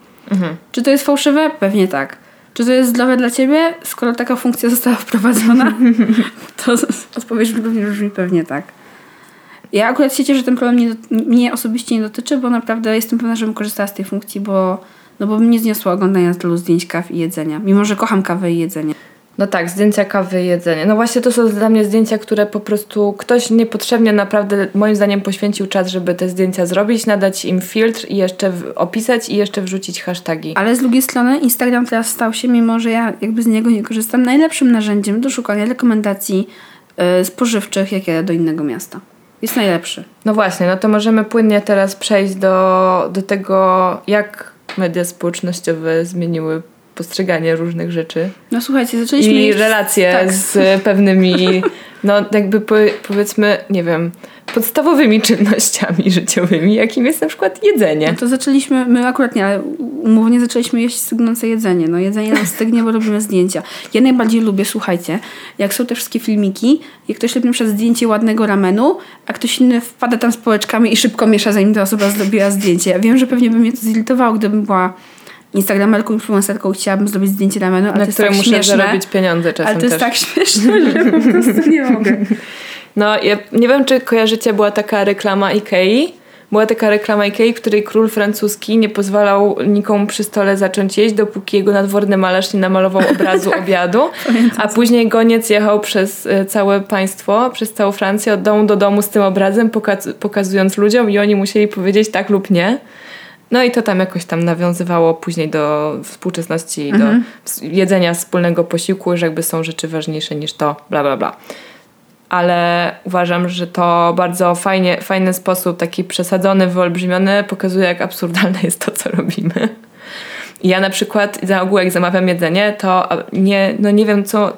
Czy to jest fałszywe? Pewnie tak. Czy to jest zdrowe dla ciebie? Skoro taka funkcja została wprowadzona, to odpowiedź również brzmi pewnie tak. Ja akurat się cieszę, że ten problem nie, mnie osobiście nie dotyczy, bo naprawdę jestem pewna, że bym korzystała z tej funkcji, bo, no bo bym nie zniosła oglądania tylu zdjęć kaw i jedzenia. Mimo, że kocham kawę i jedzenie.
No tak, zdjęcia kawy i jedzenie. No właśnie to są dla mnie zdjęcia, które po prostu ktoś niepotrzebnie naprawdę moim zdaniem poświęcił czas, żeby te zdjęcia zrobić, nadać im filtr i jeszcze opisać i jeszcze wrzucić hasztagi.
Ale z drugiej strony Instagram teraz stał się, mimo że ja jakby z niego nie korzystam, najlepszym narzędziem do szukania rekomendacji y, spożywczych, jakie do innego miasta. Jest najlepszy.
No właśnie, no to możemy płynnie teraz przejść do, do tego, jak media społecznościowe zmieniły postrzeganie różnych rzeczy
No słuchajcie, zaczęliśmy...
i relacje
tak.
z pewnymi, no jakby po, powiedzmy, nie wiem, podstawowymi czynnościami życiowymi, jakim jest na przykład jedzenie.
No to zaczęliśmy, my akurat nie, ale umownie zaczęliśmy jeść stygnące jedzenie. No jedzenie nam stygnie, bo robimy zdjęcia. Ja najbardziej lubię, słuchajcie, jak są te wszystkie filmiki, jak ktoś robi przykład zdjęcie ładnego ramenu, a ktoś inny wpada tam z pałeczkami i szybko miesza, zanim ta osoba zrobiła zdjęcie. Ja wiem, że pewnie by mnie to zirytowało, gdybym była instagramerką, influencerką chciałabym zrobić zdjęcie ramenu, ale
na
to jest
które
tak
muszę
śmieszne.
zarobić pieniądze czasem
Ale to jest
też.
tak śmieszne, że po prostu nie mogę.
No, ja nie wiem, czy kojarzycie, była taka reklama Ikei. Była taka reklama Ikei, której król francuski nie pozwalał nikomu przy stole zacząć jeść, dopóki jego nadworny malarz nie namalował obrazu obiadu. A później goniec jechał przez e, całe państwo, przez całą Francję, od domu do domu z tym obrazem, poka- pokazując ludziom i oni musieli powiedzieć tak lub nie. No i to tam jakoś tam nawiązywało później do współczesności, do ws- jedzenia wspólnego posiłku, że jakby są rzeczy ważniejsze niż to, bla, bla, bla ale uważam, że to bardzo fajnie, fajny sposób, taki przesadzony, wyolbrzymiony, pokazuje, jak absurdalne jest to, co robimy. Ja na przykład za ogół, jak zamawiam jedzenie, to nie, no nie wiem, co.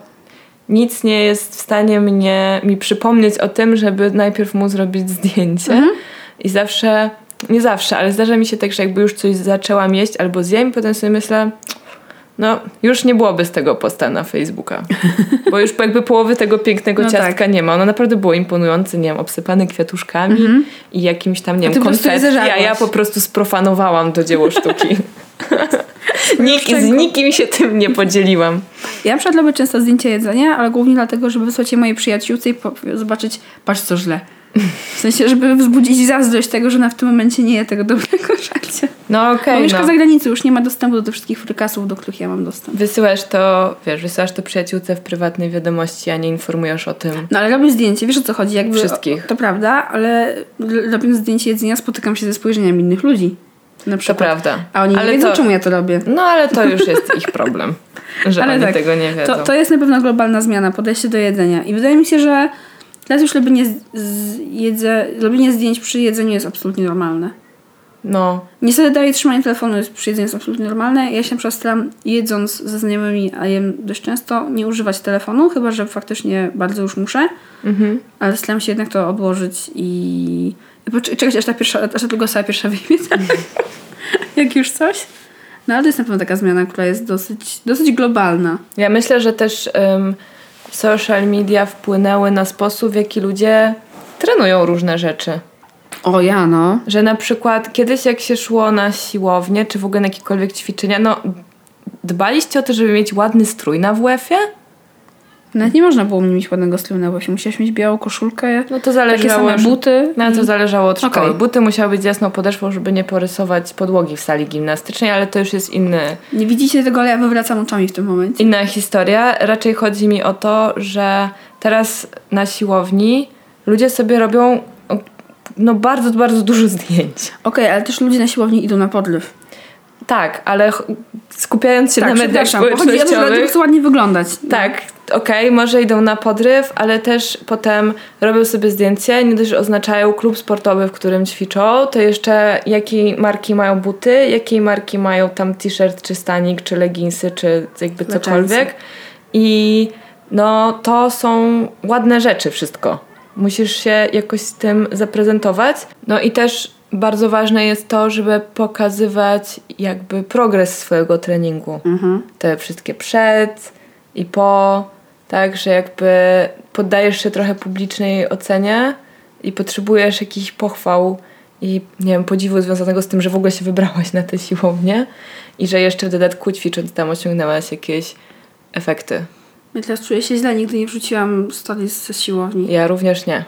Nic nie jest w stanie mnie, mi przypomnieć o tym, żeby najpierw mu zrobić zdjęcie. I zawsze, nie zawsze, ale zdarza mi się tak, że jakby już coś zaczęłam jeść albo zjem, potem sobie myślę, no, już nie byłoby z tego posta na Facebooka. Bo już jakby połowy tego pięknego
No
ciastka
tak.
nie ma. Ono naprawdę było imponujące, nie wiem, obsypane kwiatuszkami i jakimś tam, nie wiem, konfetti, a ja po prostu sprofanowałam to dzieło sztuki. Z nikim się tym nie podzieliłam.
Ja na przykład robię często zdjęcia jedzenia, ale głównie dlatego, żeby wysłać je mojej przyjaciółce i zobaczyć, patrz co źle. W sensie, żeby wzbudzić zazdrość tego, że ona w tym momencie nie je tego dobrego żarcia.
No
Bo
okej,
mieszka
no.
za granicą, już nie ma dostępu do tych wszystkich frykasów, do których ja mam dostęp.
Wysyłasz to, wiesz, wysyłasz to przyjaciółce w prywatnej wiadomości, a nie informujesz o tym.
No ale robię zdjęcie, wiesz o co chodzi? Jakby,
Wszystkich.
To prawda, ale robiąc zdjęcie jedzenia spotykam się ze spojrzeniami innych ludzi. Na
To
przykład.
prawda.
A oni nie
Ale
wiedzą,
to-
czemu ja to robię.
No ale to już jest ich problem, że
Ale
oni
tak,
tego nie wiedzą.
To, to jest na pewno globalna zmiana, podejście do jedzenia. I wydaje mi się, że teraz już robienie, z, jedze, robienie zdjęć przy jedzeniu jest absolutnie normalne.
No,
Niestety dalej trzymanie telefonu jest przy jedzeniu jest absolutnie normalne. Ja się na przykład staram jedząc ze znajomymi, a jem dość często, nie używać telefonu, chyba że faktycznie bardzo już muszę.
mhm.
Ale staram się jednak to odłożyć i, czekać aż ta, pierwsza, aż ta druga pierwsza wyjmie. Jak już coś. No ale to jest na pewno taka zmiana, która jest dosyć, dosyć globalna.
Ja myślę, że też ym, social media wpłynęły na sposób, w jaki ludzie trenują różne rzeczy.
O ja no.
Że na przykład kiedyś jak się szło na siłownię, czy w ogóle na jakiekolwiek ćwiczenia, no dbaliście o to, żeby mieć ładny strój na WF-ie?
Nawet nie można było mieć ładnego stroju na właśnie. Musiałaś mieć białą koszulkę,
No to
takie
zależało
same
już-
buty.
No to zależało od szkoły.
Okej.
Buty musiały być z jasną podeszwą, żeby nie porysować podłogi w sali gimnastycznej, ale to już jest inny,
Nie widzicie tego, ale ja wywracam oczami w tym momencie.
inna historia. Raczej chodzi mi o to, że teraz na siłowni ludzie sobie robią no bardzo, bardzo dużo zdjęć.
Okej, ale też ludzie na siłowni idą na podryw.
Tak, ale skupiając się
tak,
na mediach
przepraszam, chodzi o to,
społecznościowych...
ładnie wyglądać.
Tak, okej, może idą na podryw, ale też potem robią sobie zdjęcie, nie dość, oznaczają klub sportowy, w którym ćwiczą, to jeszcze jakiej marki mają buty, jakiej marki mają tam t-shirt, czy stanik, czy leginsy, czy jakby cokolwiek. I no to są ładne rzeczy wszystko. Musisz się jakoś z tym zaprezentować. No i też bardzo ważne jest to, żeby pokazywać jakby progres swojego treningu
Mhm.
te wszystkie przed i po, tak, że jakby poddajesz się trochę publicznej ocenie i potrzebujesz jakichś pochwał i nie wiem, podziwu związanego z tym, że w ogóle się wybrałaś na tę siłownię i że jeszcze w dodatku ćwicząc tam osiągnęłaś jakieś efekty.
Ja teraz czuję się źle, nigdy nie wrzuciłam stories ze siłowni.
Ja również nie.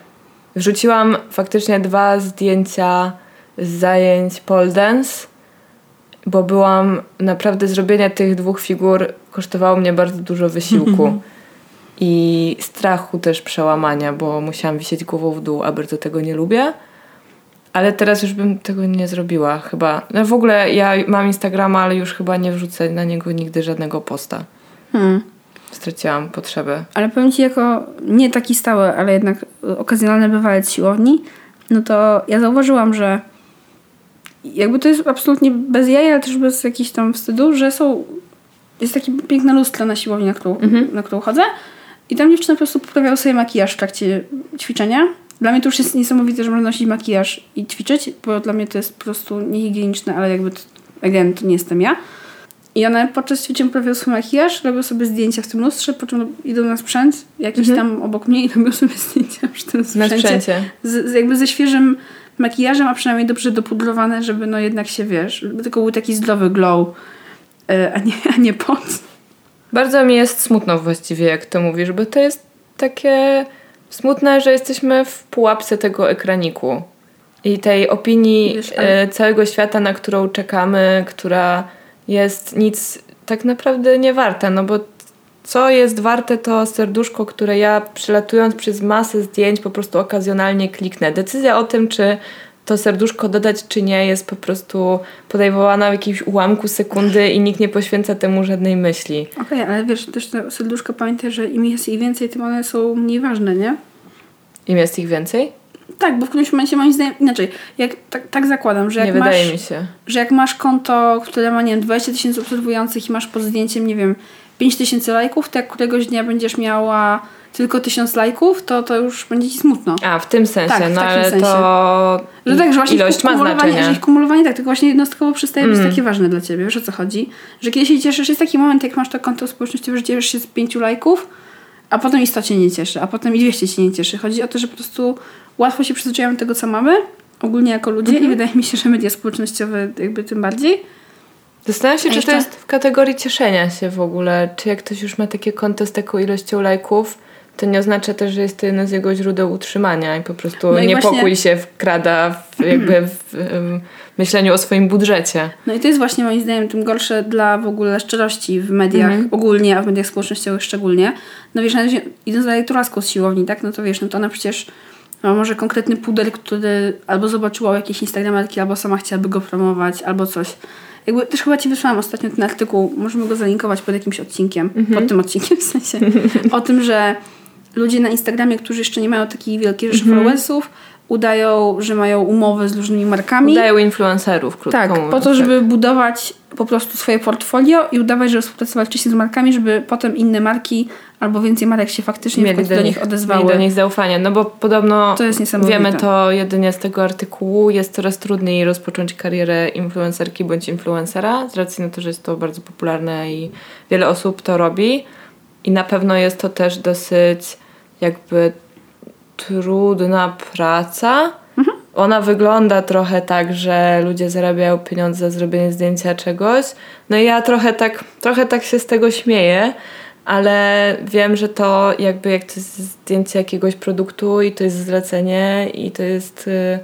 Wrzuciłam faktycznie dwa zdjęcia z zajęć pole dance, bo byłam, naprawdę zrobienie tych dwóch figur kosztowało mnie bardzo dużo wysiłku i strachu też przełamania, bo musiałam wisieć głową w dół, a bardzo tego nie lubię. Ale teraz już bym tego nie zrobiła chyba. No w ogóle ja mam Instagrama, ale już chyba nie wrzucę na niego nigdy żadnego posta.
Hmm.
Straciłam potrzebę.
Ale powiem Ci, jako nie taki stały, ale jednak okazjonalny bywalec siłowni, no to ja zauważyłam, że jakby to jest absolutnie bez jaj, ale też bez jakichś tam wstydu, że są jest taki piękna lustra na siłowni, na którą, na którą chodzę i tam dziewczyny po prostu poprawiały sobie makijaż w trakcie ćwiczenia Dla mnie to już jest niesamowite, że można nosić makijaż i ćwiczyć, bo dla mnie to jest po prostu niehigieniczne, ale jakby, to, again, to nie jestem ja. I one podczas ćwiczeń poprawiają swój makijaż, robią sobie zdjęcia w tym lustrze, po czym idą na sprzęt, jakiś tam obok mnie i robią sobie zdjęcia przy tym
Mhm. Na
sprzęcie.
sprzęcie.
Z, z, jakby ze świeżym makijażem, a przynajmniej dobrze dopudrowane, żeby no jednak się, wiesz, żeby tylko był taki zdrowy glow, e, a nie, a nie pot.
Bardzo mi jest smutno właściwie, jak to mówisz, bo to jest takie smutne, że jesteśmy w pułapce tego ekraniku i tej opinii
Wiesz, ale-
e, całego świata, na którą czekamy, która jest nic tak naprawdę nie warta, no bo co jest warte to serduszko, które ja przelatując przez masę zdjęć po prostu okazjonalnie kliknę. Decyzja o tym, czy to serduszko dodać czy nie jest po prostu podejmowana w jakimś ułamku sekundy i nikt nie poświęca temu żadnej myśli.
Okej, ale wiesz, też te serduszko pamiętaj, że im jest ich więcej, tym one są mniej ważne, nie?
Im jest ich więcej?
Tak, bo w którymś momencie moim zdaniem inaczej. Jak, tak, tak zakładam, że
Nie
jak,
wydaje
masz,
mi się.
że jak masz konto, które ma, nie wiem, 20 tysięcy obserwujących i masz pod zdjęciem, nie wiem, 5 tysięcy lajków, to jak któregoś dnia będziesz miała tylko 1000 lajków, to to już będzie ci smutno.
A, w tym sensie,
Tak, w
no ale
sensie.
to
Że tak, że właśnie
ilość ma
kumulowanie,
znaczenie.
że ich kumulowanie tak, tylko właśnie jednostkowo przestaje
Mm.
być takie ważne dla ciebie. Wiesz o co chodzi? Że kiedy się cieszysz, jest taki moment, jak masz to konto społecznościowe, że cieszysz się z pięciu lajków, a potem i 100 cię nie cieszy, a potem i 200 cię nie cieszy. Chodzi o to, że po prostu łatwo się przyzwyczajamy do tego, co mamy, ogólnie jako ludzie
Mhm.
i wydaje mi się, że media społecznościowe jakby tym bardziej.
Zastanawiam się,
A
czy
jeszcze-
to jest w kategorii cieszenia się w ogóle. Czy jak ktoś już ma takie konto z taką ilością lajków, to nie oznacza też, że jest to jedno z jego źródeł utrzymania i po prostu
No i
niepokój
właśnie-
się wkrada w, jakby w myśleniu o swoim budżecie.
No i to jest właśnie moim zdaniem tym gorsze dla w ogóle szczerości w mediach
Mhm.
ogólnie, a w mediach społecznościowych szczególnie. No wiesz, idąc za lekturaską z siłowni, tak, no to wiesz, no to ona przecież ma może konkretny pudel, który albo zobaczyła jakieś instagramerki, albo sama chciałaby go promować, albo coś. Jakby też chyba Ci wysłałam ostatnio ten artykuł, możemy go zalinkować pod jakimś odcinkiem, pod tym odcinkiem w sensie, o tym, że ludzie na Instagramie, którzy jeszcze nie mają takiej wielkiej rzeszy followersów, udają, że mają umowy z różnymi markami.
Udają influencerów, krótko
Tak,
mówiąc.
po to, żeby budować po prostu swoje portfolio i udawać, że współpracować wcześniej z markami, żeby potem inne marki albo więcej marek się faktycznie
mieli
końcu do, nich odezwały.
Mieli do nich zaufanie, no bo podobno
To jest
wiemy to jedynie z tego artykułu, jest coraz trudniej rozpocząć karierę influencerki bądź influencera, z racji na to, że jest to bardzo popularne i wiele osób to robi i na pewno jest to też dosyć jakby trudna praca. Ona wygląda trochę tak, że ludzie zarabiają pieniądze za zrobienie zdjęcia czegoś. No i ja trochę tak, trochę tak się z tego śmieję, ale wiem, że to jakby jak to jest zdjęcie jakiegoś produktu i to jest zlecenie i to jest y,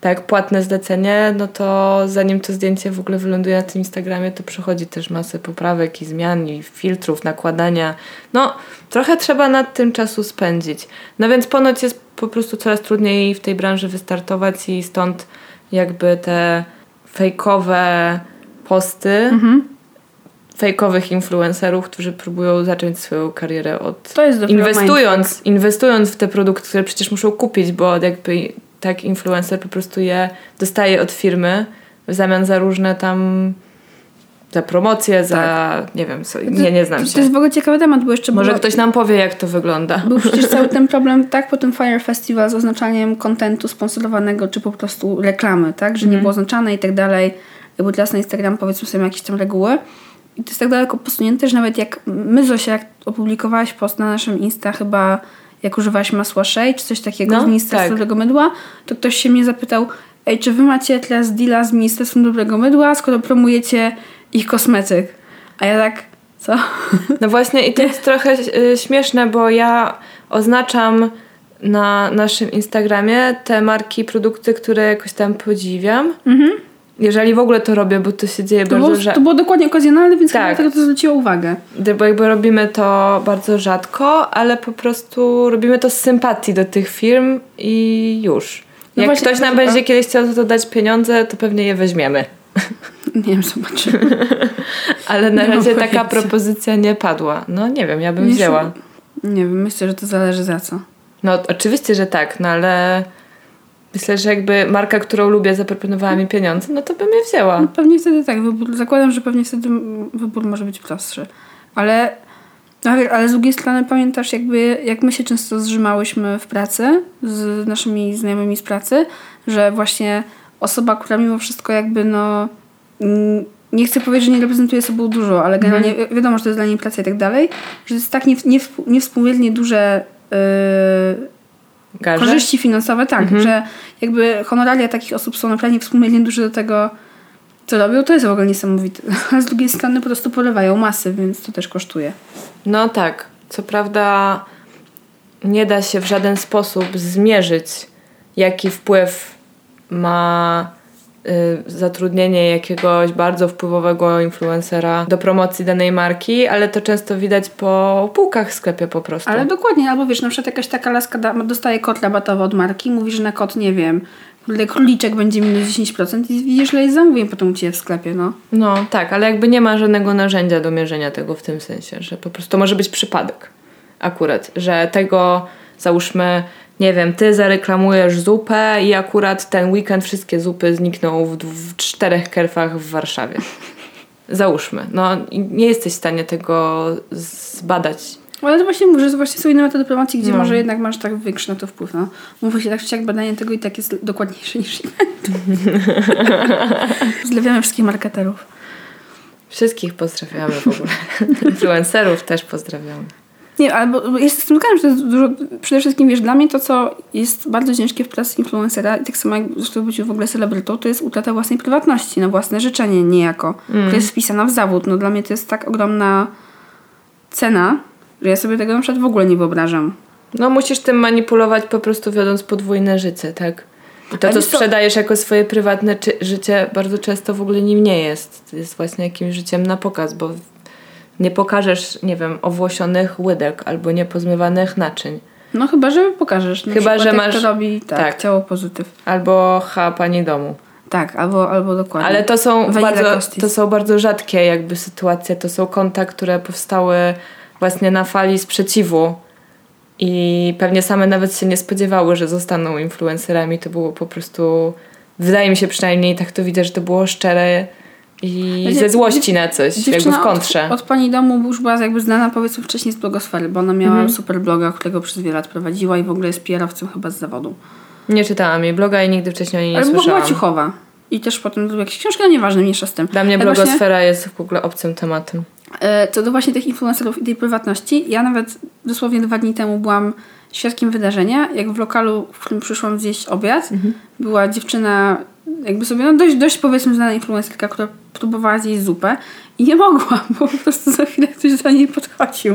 tak płatne zlecenie, no to zanim to zdjęcie w ogóle wyląduje na tym Instagramie, to przychodzi też masę poprawek i zmian i filtrów, nakładania. No, trochę trzeba nad tym czasu spędzić. No więc ponoć jest po prostu coraz trudniej w tej branży wystartować i stąd jakby te fejkowe posty fejkowych influencerów, którzy próbują zacząć swoją karierę od
To jest
inwestując, inwestując w te produkty, które przecież muszą kupić, bo jakby tak influencer po prostu je dostaje od firmy w zamian za różne tam za promocje, za nie wiem, co, nie, nie znam
Tak. To, to
się.
jest w ogóle ciekawy temat, bo jeszcze
Może
było,
ktoś nam powie, jak to wygląda.
był przecież cały ten problem tak po tym Fire Festival z oznaczaniem kontentu sponsorowanego, czy po prostu reklamy, tak? Że nie było oznaczane i tak dalej. Jakby teraz na Instagram powiedzmy sobie jakieś tam reguły. I to jest tak daleko posunięte, że nawet jak my, Zosia, jak opublikowałaś post na naszym Insta chyba jak używałaś masła Shea, czy coś takiego
No,
z Ministerstwa
tak.
Dobrego Mydła, to ktoś się mnie zapytał ej, czy wy macie teraz deala z Ministerstwem Dobrego Mydła, skoro promujecie ich kosmetyk? A ja tak, co?
No właśnie i to jest trochę y, śmieszne, bo ja oznaczam na naszym Instagramie te marki, produkty, które jakoś tam podziwiam. Jeżeli w ogóle to robię, bo to się dzieje
To
bardzo
było,
rzadko.
to było dokładnie okazjonalne, więc
Tak.
dlatego to zwróciło uwagę.
Bo jakby robimy to bardzo rzadko, ale po prostu robimy to z sympatii do tych firm i już.
No
Jak
właśnie,
ktoś nam będzie kiedyś chciał za to dać pieniądze, to pewnie je weźmiemy.
Nie wiem, zobaczymy.
Ale na
Nie
razie taka
pojęcia.
propozycja nie padła. No nie wiem, ja bym
Nie
wzięła.
Nie wiem, myślę, że to zależy za co.
No oczywiście, że tak, no ale myślę, że jakby marka, którą lubię, zaproponowała mi pieniądze, no to bym je wzięła.
No, pewnie wtedy tak, wybór, zakładam, że pewnie wtedy mm, wybór może być prostszy. Ale ale z drugiej strony pamiętasz, jakby jak my się często zrzymałyśmy w pracy z naszymi znajomymi z pracy, że właśnie osoba, która mimo wszystko jakby no mm, nie chcę powiedzieć, że nie reprezentuje sobą dużo, ale generalnie wi- wiadomo, że to jest dla niej praca i tak dalej, że to jest tak nie, nie, niewspółmiernie duże yy,
Garze?
korzyści finansowe, tak, że jakby honoraria takich osób są naprawdę niewspółmiernie duże do tego, co robią, to jest w ogóle niesamowite. A z drugiej strony po prostu porywają masy, więc to też kosztuje.
No tak. Co prawda nie da się w żaden sposób zmierzyć, jaki wpływ ma zatrudnienie jakiegoś bardzo wpływowego influencera do promocji danej marki, ale to często widać po półkach w sklepie po prostu.
Ale dokładnie, albo wiesz, na przykład jakaś taka laska da, dostaje kod rabatowy od marki, mówi, że na kod, nie wiem, króliczek będzie minus 10% i widzisz, ile jest zamówień potem u Ciebie w sklepie, no.
No tak, ale jakby nie ma żadnego narzędzia do mierzenia tego w tym sensie, że po prostu to może być przypadek akurat, że tego załóżmy, nie wiem, ty zareklamujesz zupę i akurat ten weekend wszystkie zupy znikną w, w czterech kerfach w Warszawie. Załóżmy. No nie jesteś w stanie tego zbadać.
Ale to właśnie mówię, że właśnie są inne metody promocji, gdzie
No.
może jednak masz tak większy na to wpływ, no. Mówi się tak, czy jak badanie tego i tak jest dokładniejsze niż inne. Pozdrawiamy wszystkich marketerów.
Wszystkich pozdrawiamy w ogóle. Influencerów też pozdrawiamy.
Nie, albo jest z tym że to jest dużo, przede wszystkim wiesz, dla mnie to, co jest bardzo ciężkie w pracy influencera i tak samo jak zresztą być w ogóle celebrytą, to jest utrata własnej prywatności, na własne życzenie niejako, która jest wpisana w zawód. No dla mnie to jest tak ogromna cena, że ja sobie tego na przykład w ogóle nie wyobrażam.
No musisz tym manipulować po prostu wiodąc podwójne życie, tak? I to, co- sprzedajesz jako swoje prywatne czy- życie, bardzo często w ogóle nim nie jest. Jest właśnie jakimś życiem na pokaz, bo nie pokażesz, nie wiem, owłosionych łydek albo niepozmywanych naczyń.
No chyba, że pokażesz. Na
Chyba, że masz-
robi, tak,
tak.
ciało pozytyw.
Albo ha, pani domu.
Tak, albo, albo dokładnie.
Ale to są,
Vanilla
bardzo,
Costis.
to są bardzo rzadkie jakby sytuacje. To są konta, które powstały właśnie na fali sprzeciwu i pewnie same nawet się nie spodziewały, że zostaną influencerami. To było po prostu, wydaje mi się przynajmniej, tak to widzę, że to było szczere i
Wiecie,
ze złości na coś, jakby w kontrze.
Od, od pani domu już była jakby znana powiedzmy wcześniej z blogosfery, bo ona miała
Mhm.
super bloga, którego przez wiele lat prowadziła i w ogóle jest PR-owcem chyba z zawodu.
Nie czytałam jej bloga i nigdy wcześniej o niej nie
Ale była, była
słyszałam.
ciuchowa. I też potem jakieś książki, ale nieważne, mniejsza z tym.
Dla mnie
Ale właśnie,
blogosfera jest w ogóle obcym tematem.
e, Co do właśnie tych influencerów i tej prywatności, ja nawet dosłownie dwa dni temu byłam świadkiem wydarzenia, jak w lokalu, w którym przyszłam zjeść obiad,
Mhm.
była dziewczyna, jakby sobie, no dość, dość powiedzmy znana influencerka, która próbowała zjeść zupę i nie mogła, bo po prostu za chwilę ktoś za niej podchodził.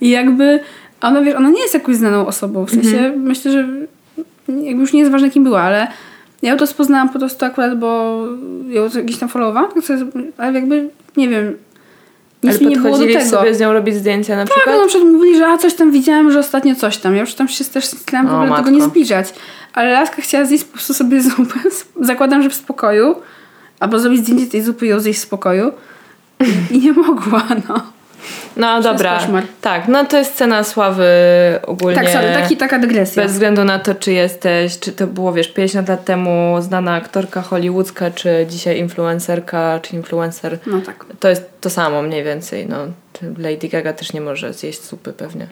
I jakby ona, wiesz, ona nie jest jakąś znaną osobą, w sensie
Mhm.
myślę, że jakby już nie jest ważne kim była, ale ja ją to poznałam po prostu akurat, bo ją gdzieś tam followowałam, ale jakby, nie wiem, nic
Ale
mi nie było do tego.
sobie z nią robić zdjęcia na
Tak,
przykład?
no na przykład mówili, że a coś tam widziałam, że ostatnio coś tam. Ja już tam się też starałam w ogóle
matko.
tego nie zbliżać. Ale laska chciała zjeść po prostu sobie zupę. Zakładam, że w spokoju. Albo zrobić zdjęcie tej zupy i ją zjeść w spokoju. I nie mogła, no.
No dobra. Tak, no to jest cena sławy ogólnie.
Tak, sorry, taki, taka dygresja.
Bez względu na to, czy jesteś, czy to było, wiesz, 50 lat temu znana aktorka hollywoodzka, czy dzisiaj influencerka, czy influencer.
No tak.
To jest to samo mniej więcej. No. Lady Gaga też nie może zjeść supy pewnie.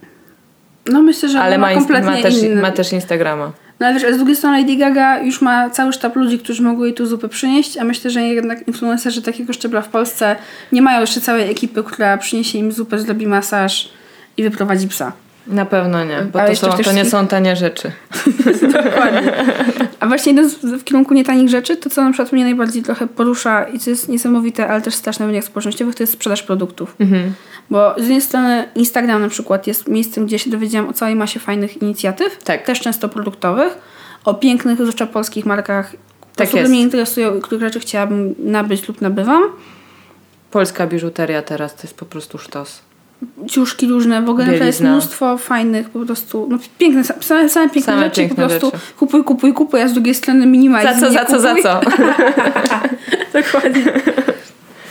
No myślę, że
Ale
ma,
ma,
kompletnie
ma, też,
inny.
ma też Instagrama.
No ale wiesz, ale z drugiej strony Lady Gaga już ma cały sztab ludzi, którzy mogą jej tu zupę przynieść, a myślę, że jednak influencerzy takiego szczebla w Polsce nie mają jeszcze całej ekipy, która przyniesie im zupę, zrobi masaż i wyprowadzi psa.
Na pewno nie, bo to, są, to nie są tanie rzeczy.
Dokładnie. A właśnie idąc w kierunku nietanich rzeczy, to co na przykład mnie najbardziej trochę porusza i co jest niesamowite, ale też straszne w mediach społecznościowych, to jest sprzedaż produktów.
Mhm.
Bo z jednej strony Instagram na przykład jest miejscem, gdzie się dowiedziałam o całej masie fajnych inicjatyw,
Tak.
też często produktowych, o pięknych, zwłaszcza polskich markach,
Tak
które mnie interesują i których rzeczy chciałabym nabyć lub nabywam.
Polska biżuteria teraz to jest po prostu sztos.
Ciuszki różne, w ogóle naprawdę jest
Bielizna.
mnóstwo fajnych, po prostu, no piękne, same, same piękne
Same
rzeczy,
piękne
po prostu
rzeczy.
kupuj, kupuj, kupuj, a z drugiej strony minimalizm.
Za co, za co, za co?
Dokładnie.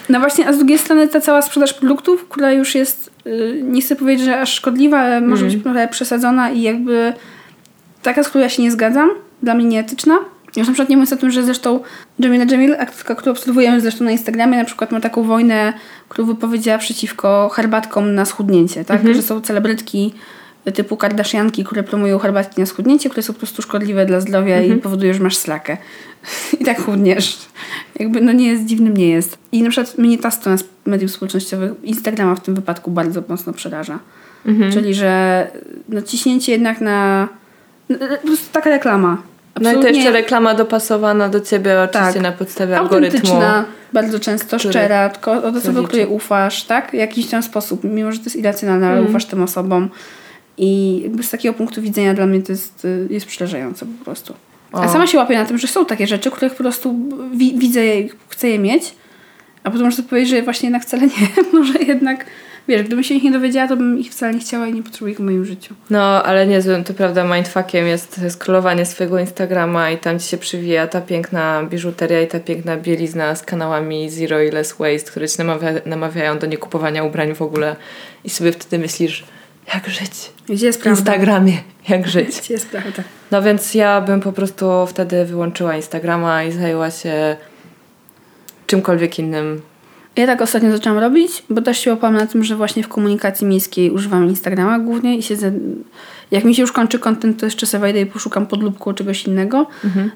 No właśnie, a z drugiej strony ta cała sprzedaż produktów, która już jest, y, nie chcę powiedzieć, że aż szkodliwa, ale może być trochę przesadzona i jakby taka, z którą ja się nie zgadzam, dla mnie nieetyczna. Już na przykład nie mówiąc o tym, że zresztą Jamila Jamil, aktorka, którą obserwujemy zresztą na Instagramie, na przykład ma taką wojnę, którą wypowiedziała przeciwko herbatkom na schudnięcie, tak? Że są celebrytki typu Kardashianki, które promują herbatki na schudnięcie, które są po prostu szkodliwe dla zdrowia i powodują, że masz slakę. I tak chudniesz. Jakby, no nie jest, dziwnym nie jest. I na przykład mnie ta strona z mediów społecznościowych, Instagrama w tym wypadku bardzo mocno przeraża. Czyli, że no, ciśnięcie jednak na... no, Po prostu taka reklama.
No i to
Absolutnie
jeszcze reklama dopasowana do ciebie oczywiście
Tak.
na podstawie algorytmu.
bardzo często
który
szczera, tylko od osoby,
liczy.
której ufasz, tak? W jakiś tam sposób, mimo że to jest irracjonalne, ale
Mhm.
ufasz tym osobom. I jakby z takiego punktu widzenia dla mnie to jest, y, jest przerażające po prostu. A
O.
sama się łapię na tym, że są takie rzeczy, których po prostu wi- widzę chcę je mieć, a potem sobie powiedzieć, że właśnie jednak wcale nie. Może jednak, wiesz, gdybym się ich nie dowiedziała, to bym ich wcale nie chciała i nie potrzebuję ich w moim życiu.
No, ale niezłym, to prawda, mindfuckiem jest scrollowanie swojego Instagrama i tam ci się przywija ta piękna biżuteria i ta piękna bielizna z kanałami Zero i Less Waste, które ci namawia, namawiają do niekupowania ubrań w ogóle i sobie wtedy myślisz, jak żyć
Gdzie jest
w
prawda?
Instagramie, jak żyć.
Gdzie jest prawda?
No więc ja bym po prostu wtedy wyłączyła Instagrama i zajęła się czymkolwiek innym.
Ja tak ostatnio zaczęłam robić, bo też się łapałam na tym, że właśnie w komunikacji miejskiej używam Instagrama głównie i siedzę... Jak mi się już kończy content, to jeszcze sobie wejdę i poszukam podlubku czegoś innego.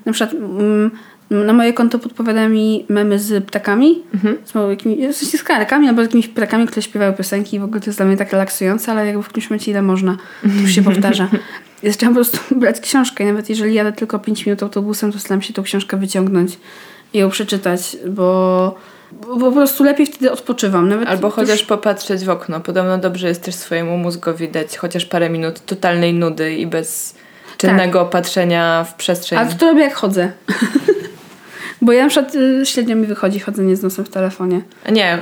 Na przykład mm, na moje konto podpowiada mi memy z ptakami, z małymi, w sensie z albo z jakimiś ptakami, które śpiewają piosenki i w ogóle to jest dla mnie tak relaksujące, ale jakby w którymś momencie ile można, to już się powtarza. Ja zaczęłam po prostu brać książkę i nawet jeżeli jadę tylko 5 minut autobusem, to staram się tą książkę wyciągnąć i ją przeczytać, bo, bo po prostu lepiej wtedy odpoczywam. Nawet
Albo
już-
chociaż popatrzeć w okno. Podobno dobrze jest też swojemu mózgowi dać chociaż parę minut totalnej nudy i bez czynnego patrzenia w przestrzeń.
Ale to robię jak chodzę. Bo ja na przykład y, średnio mi wychodzi chodzenie z nosem w telefonie.
Nie,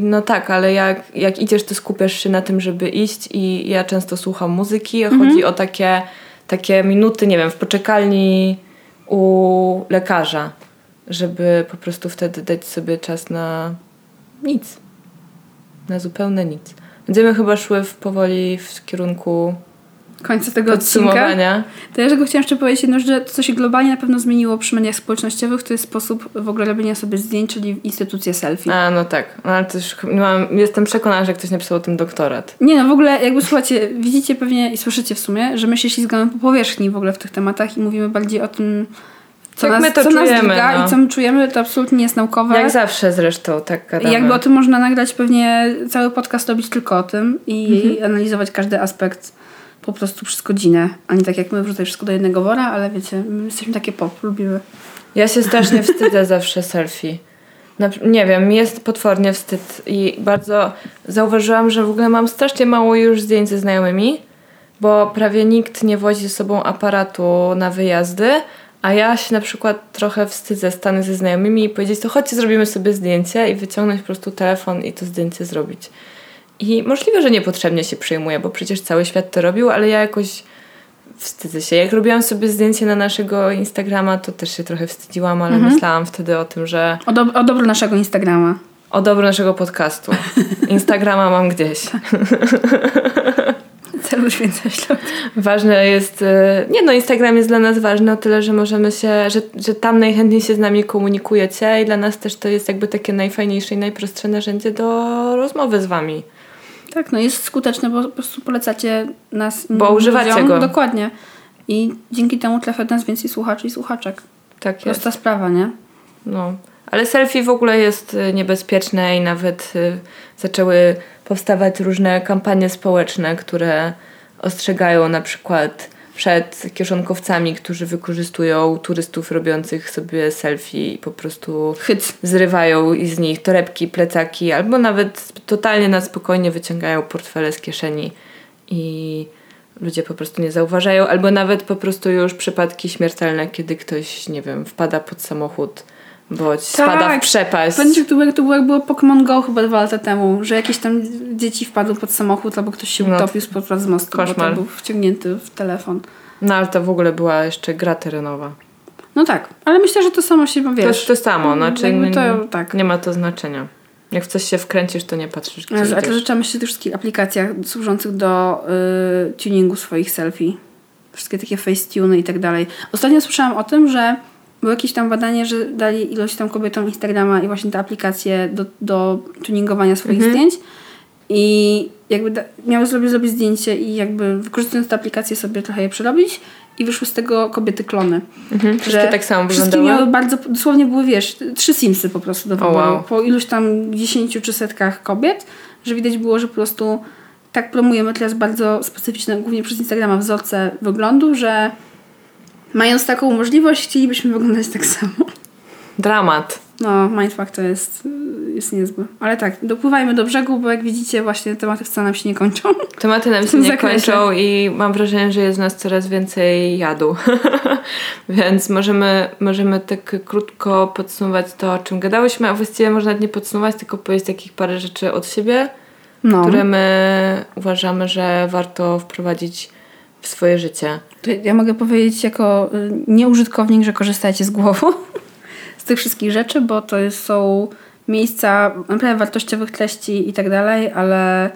no tak, ale jak, jak idziesz, to skupiasz się na tym, żeby iść i ja często słucham muzyki, a
Mhm.
chodzi o takie, takie minuty, nie wiem, w poczekalni u lekarza, żeby po prostu wtedy dać sobie czas na nic. Na zupełne nic. Będziemy chyba szły w, powoli w kierunku
Końca tego odcinka.
podsumowania.
To ja tylko chciałam jeszcze powiedzieć jedno, że to, co się globalnie na pewno zmieniło przy mediach społecznościowych, to jest sposób w ogóle robienia sobie zdjęć, czyli instytucje selfie.
A, no tak. No, ale też mam, jestem przekonana, że ktoś napisał o tym doktorat.
Nie no, w ogóle jakby słuchacie, widzicie pewnie i słyszycie w sumie, że my się ślizgamy po powierzchni w ogóle w tych tematach i mówimy bardziej o tym, co,
Jak
nas,
my to
co nas
czujemy,
drga
no.
i co my czujemy, to absolutnie nie jest naukowe.
Jak zawsze zresztą, tak gadamy.
I jakby o tym można nagrać pewnie cały podcast robić tylko o tym i
Mhm.
analizować każdy aspekt po prostu przez godzinę, a nie tak jak my wrzucać wszystko do jednego wora, ale wiecie, my jesteśmy takie pop, lubimy.
Ja się strasznie wstydzę zawsze selfie. Na, nie wiem, jest potwornie wstyd i bardzo zauważyłam, że w ogóle mam strasznie mało już zdjęć ze znajomymi, bo prawie nikt nie wozi ze sobą aparatu na wyjazdy, a ja się na przykład trochę wstydzę stanąć ze znajomymi i powiedzieć, to chodźcie zrobimy sobie zdjęcie i wyciągnąć po prostu telefon i to zdjęcie zrobić. I możliwe, że niepotrzebnie się przejmuję, bo przecież cały świat to robił, ale ja jakoś wstydzę się. Jak robiłam sobie zdjęcie na naszego Instagrama, to też się trochę wstydziłam, ale myślałam wtedy o tym, że
O, do, o dobro naszego Instagrama.
o dobro naszego podcastu. Instagrama mam gdzieś.
Celu święca ślad.
Ważne jest, e, nie no, Instagram jest dla nas ważny o tyle, że możemy się, że, że tam najchętniej się z nami komunikujecie i dla nas też to jest jakby takie najfajniejsze i najprostsze narzędzie do rozmowy z wami.
Tak, no jest skuteczne, bo po prostu polecacie nas
Bo używacie
ludziom.
go.
Dokładnie. I dzięki temu trafia do nas więcej słuchaczy i słuchaczek.
Tak jest.
Prosta sprawa, nie?
No. Ale selfie w ogóle jest y, niebezpieczne i nawet y, zaczęły powstawać różne kampanie społeczne, które ostrzegają na przykład przed kieszonkowcami, którzy wykorzystują turystów robiących sobie selfie i po prostu
Hyc.
zrywają z nich torebki, plecaki, albo nawet totalnie na spokojnie wyciągają portfele z kieszeni i ludzie po prostu nie zauważają, albo nawet po prostu już przypadki śmiertelne, kiedy ktoś, nie wiem, wpada pod samochód, bądź spada w przepaść.
Będzie to, było- to było jak było Pokémon Go chyba dwa lata temu, że jakieś tam dzieci wpadły pod samochód albo ktoś się
No.
utopił z z mostu, bo
Koszmar.
to był wciągnięty w telefon.
No ale to w ogóle była jeszcze gra terenowa.
No tak, ale myślę, że to samo się,
To
wiesz...
jest to samo, znaczy
jakby
nie,
to, tak.
nie ma to znaczenia. Jak w coś się wkręcisz, to nie patrzysz gdzie
A to
idziesz.
trzeba myśleć o tych wszystkich aplikacjach służących do y, tuningu swoich selfie. Wszystkie takie facetuny i tak dalej. Ostatnio słyszałam o tym, że było jakieś tam badanie, że dali ilość tam kobietom Instagrama i właśnie te aplikacje do, do tuningowania swoich zdjęć i jakby da, miały sobie zrobić zdjęcie i jakby wykorzystując te aplikacje sobie trochę je przerobić i wyszły z tego kobiety klony.
Mhm. Wszystkie tak samo wyglądały?
miały bardzo, dosłownie były, wiesz, trzy Simsy po prostu do wyboru.
wow.
Po iluś tam dziesięciu czy setkach kobiet, że widać było, że po prostu tak promujemy teraz bardzo specyficzne, głównie przez Instagrama, wzorce wyglądu, że mając taką możliwość, chcielibyśmy wyglądać tak samo.
Dramat.
No, mindfuck to jest, jest niezły. Ale tak, dopływajmy do brzegu, bo jak widzicie, właśnie tematy wcale nam się nie kończą.
Tematy nam się nie
zakresie.
kończą i mam wrażenie, że jest w nas coraz więcej jadu. Więc możemy, możemy tak krótko podsumować to, o czym gadałyśmy, a właściwie można nie podsumować, tylko powiedzieć takich parę rzeczy od siebie,
No.
które my uważamy, że warto wprowadzić w swoje życie.
Ja mogę powiedzieć jako y, nieużytkownik, że korzystajcie z głową z tych wszystkich rzeczy, bo to są miejsca naprawdę wartościowych treści i tak dalej, ale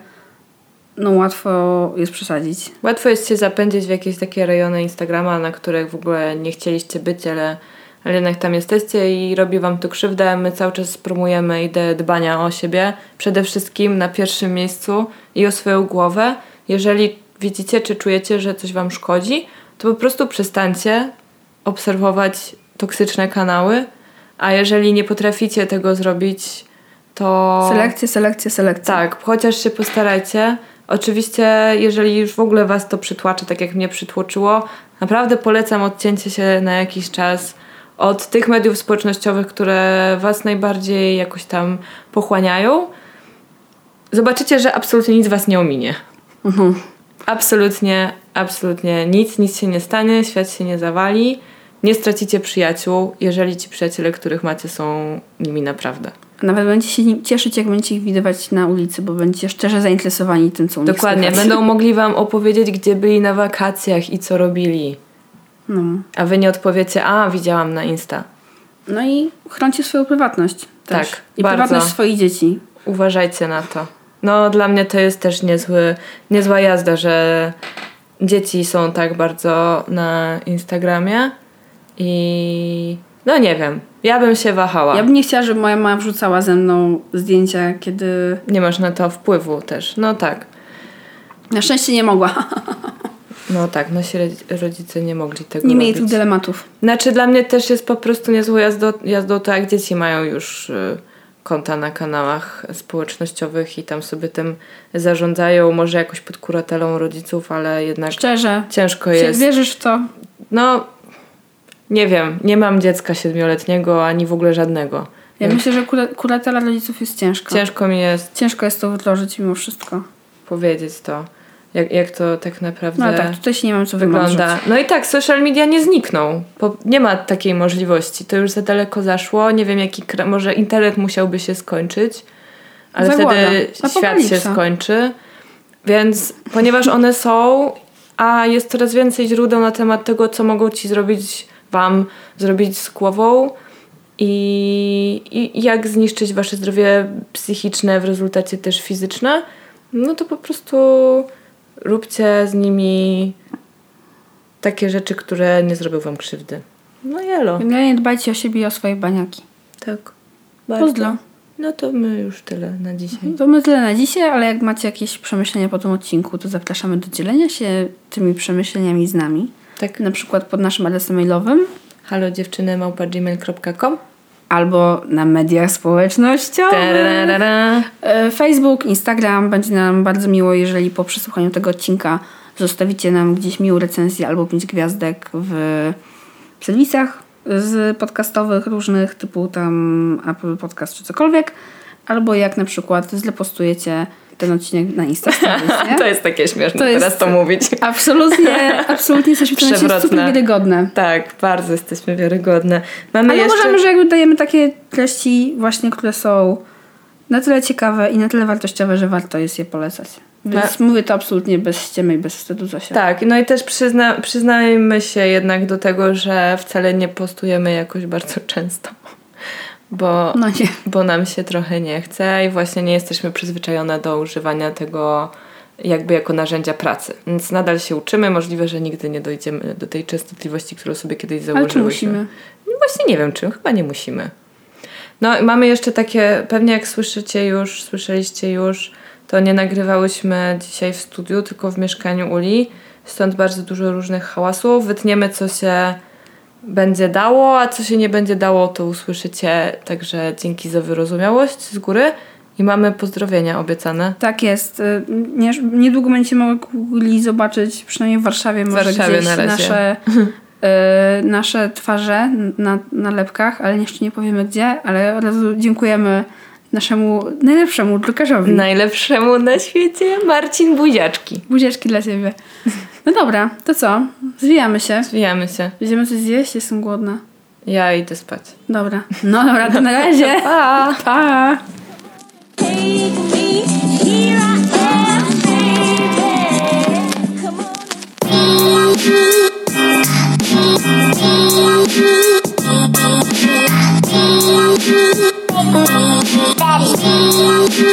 no łatwo jest przesadzić.
Łatwo jest się zapędzić w jakieś takie rejony Instagrama, na których w ogóle nie chcieliście być, ale, ale jednak tam jesteście i robi wam to krzywdę. My cały czas promujemy ideę dbania o siebie, przede wszystkim na pierwszym miejscu i o swoją głowę. Jeżeli widzicie czy czujecie, że coś wam szkodzi, to po prostu przestańcie obserwować toksyczne kanały, a jeżeli nie potraficie tego zrobić, to...
Selekcja, selekcja, selekcja.
Tak, chociaż się postarajcie. Oczywiście, jeżeli już w ogóle Was to przytłacza, tak jak mnie przytłoczyło, naprawdę polecam odcięcie się na jakiś czas od tych mediów społecznościowych, które Was najbardziej jakoś tam pochłaniają. Zobaczycie, że absolutnie nic Was nie ominie.
Mhm.
Absolutnie, absolutnie nic, nic się nie stanie, świat się nie zawali. Nie stracicie przyjaciół, jeżeli ci przyjaciele, których macie, są nimi naprawdę.
Nawet będziecie się cieszyć, jak będziecie ich widywać na ulicy, bo będziecie szczerze zainteresowani tym, co u nich
Dokładnie,
słychać.
będą mogli wam opowiedzieć, gdzie byli na wakacjach i co robili.
No.
A wy nie odpowiecie, a widziałam na Insta.
no i chroncie swoją prywatność też.
Tak,
I
bardzo.
prywatność swoich dzieci.
Uważajcie na to. No, dla mnie to jest też niezły, niezła jazda, że dzieci są tak bardzo na Instagramie i no nie wiem, ja bym się wahała.
Ja bym nie chciała, żeby moja mama wrzucała ze mną zdjęcia, kiedy...
Nie masz na to wpływu też. No tak.
Na szczęście nie mogła.
No tak, nasi rodzi- rodzice nie mogli tego
Nie mieli
robić.
tych dylematów.
Znaczy dla mnie też jest po prostu niezłą jazdą, jazdą to jak dzieci mają już y, konta na kanałach społecznościowych i tam sobie tym zarządzają, może jakoś pod kuratelą rodziców, ale jednak
Szczerze.
ciężko
Czy
jest.
Wierzysz w to?
No, nie wiem, nie mam dziecka siedmioletniego ani w ogóle żadnego.
Ja myślę, że kura- kuratela rodziców jest ciężka.
Ciężko mi jest
Ciężko jest to wdrożyć mimo wszystko.
powiedzieć to, jak, jak to tak naprawdę
No tak, tutaj się nie mam co
wygląda. No i tak, social media nie znikną. Po, nie ma takiej możliwości. To już za daleko zaszło. Nie wiem, jaki może internet musiałby się skończyć, ale
Zagłada.
wtedy świat się skończy. Więc ponieważ one są, a jest coraz więcej źródeł na temat tego, co mogą ci zrobić wam, zrobić z głową i, i jak zniszczyć wasze zdrowie psychiczne, w rezultacie też fizyczne, no to po prostu róbcie z nimi takie rzeczy, które nie zrobią wam krzywdy. No jelo.
Generalnie dbajcie o siebie i o swoje baniaki.
Tak.
Pozdro.
No to my już tyle na dzisiaj.
To my tyle na dzisiaj, ale jak macie jakieś przemyślenia po tym odcinku, to zapraszamy do dzielenia się tymi przemyśleniami z nami.
Tak.
Na przykład pod naszym adresem mailowym
Halo dziewczyny małpa.gmail.com
albo na mediach społecznościowych. E, Facebook, Instagram. Będzie nam bardzo miło, jeżeli po przesłuchaniu tego odcinka zostawicie nam gdzieś miłą recenzję albo pięć gwiazdek w serwisach z podcastowych różnych, typu tam Apple Podcast czy cokolwiek. Albo jak na przykład zlepostujecie ten odcinek na Insta Stories, nie?
To jest takie śmieszne
To jest-
teraz to mówić.
Absolutnie, absolutnie jesteśmy
Przewrotne.
wiarygodne.
Tak, bardzo jesteśmy wiarygodne. Mamy
Ale
jeszcze...
uważamy, że jakby dajemy takie treści właśnie, które są na tyle ciekawe i na tyle wartościowe, że warto jest je polecać. Więc mówię to absolutnie bez ściemy i bez wstydu Zosia.
Tak, no i też przyzna, przyznajmy się jednak do tego, że wcale nie postujemy jakoś bardzo często. Bo,
No
bo nam się trochę nie chce i właśnie nie jesteśmy przyzwyczajone do używania tego jakby jako narzędzia pracy. Więc nadal się uczymy. Możliwe, że nigdy nie dojdziemy do tej częstotliwości, którą sobie kiedyś
Ale
założyłyśmy.
czy musimy?
właśnie nie wiem, czy chyba nie musimy. No i mamy jeszcze takie, pewnie jak słyszycie już, słyszeliście już, to nie nagrywałyśmy dzisiaj w studiu, tylko w mieszkaniu Uli. Stąd bardzo dużo różnych hałasów. Wytniemy, co się będzie dało, a co się nie będzie dało, to usłyszycie. Także dzięki za wyrozumiałość z góry. I mamy pozdrowienia obiecane.
Tak jest. Y, Nie, niedługo będziecie mogli zobaczyć, przynajmniej w Warszawie, może
Warszawie
gdzieś
na
nasze, y, nasze twarze na nalepkach, ale jeszcze nie powiemy gdzie, ale od razu dziękujemy naszemu najlepszemu drukarzowi.
Najlepszemu na świecie Marcin Buziaczki.
Buzieczki dla ciebie. No dobra, to co? Zwijamy się.
Zwijamy się.
Będziemy coś zjeść? Jestem głodna.
Ja idę spać.
Dobra. No dobra, to na razie.
pa!
pa.
Daddy.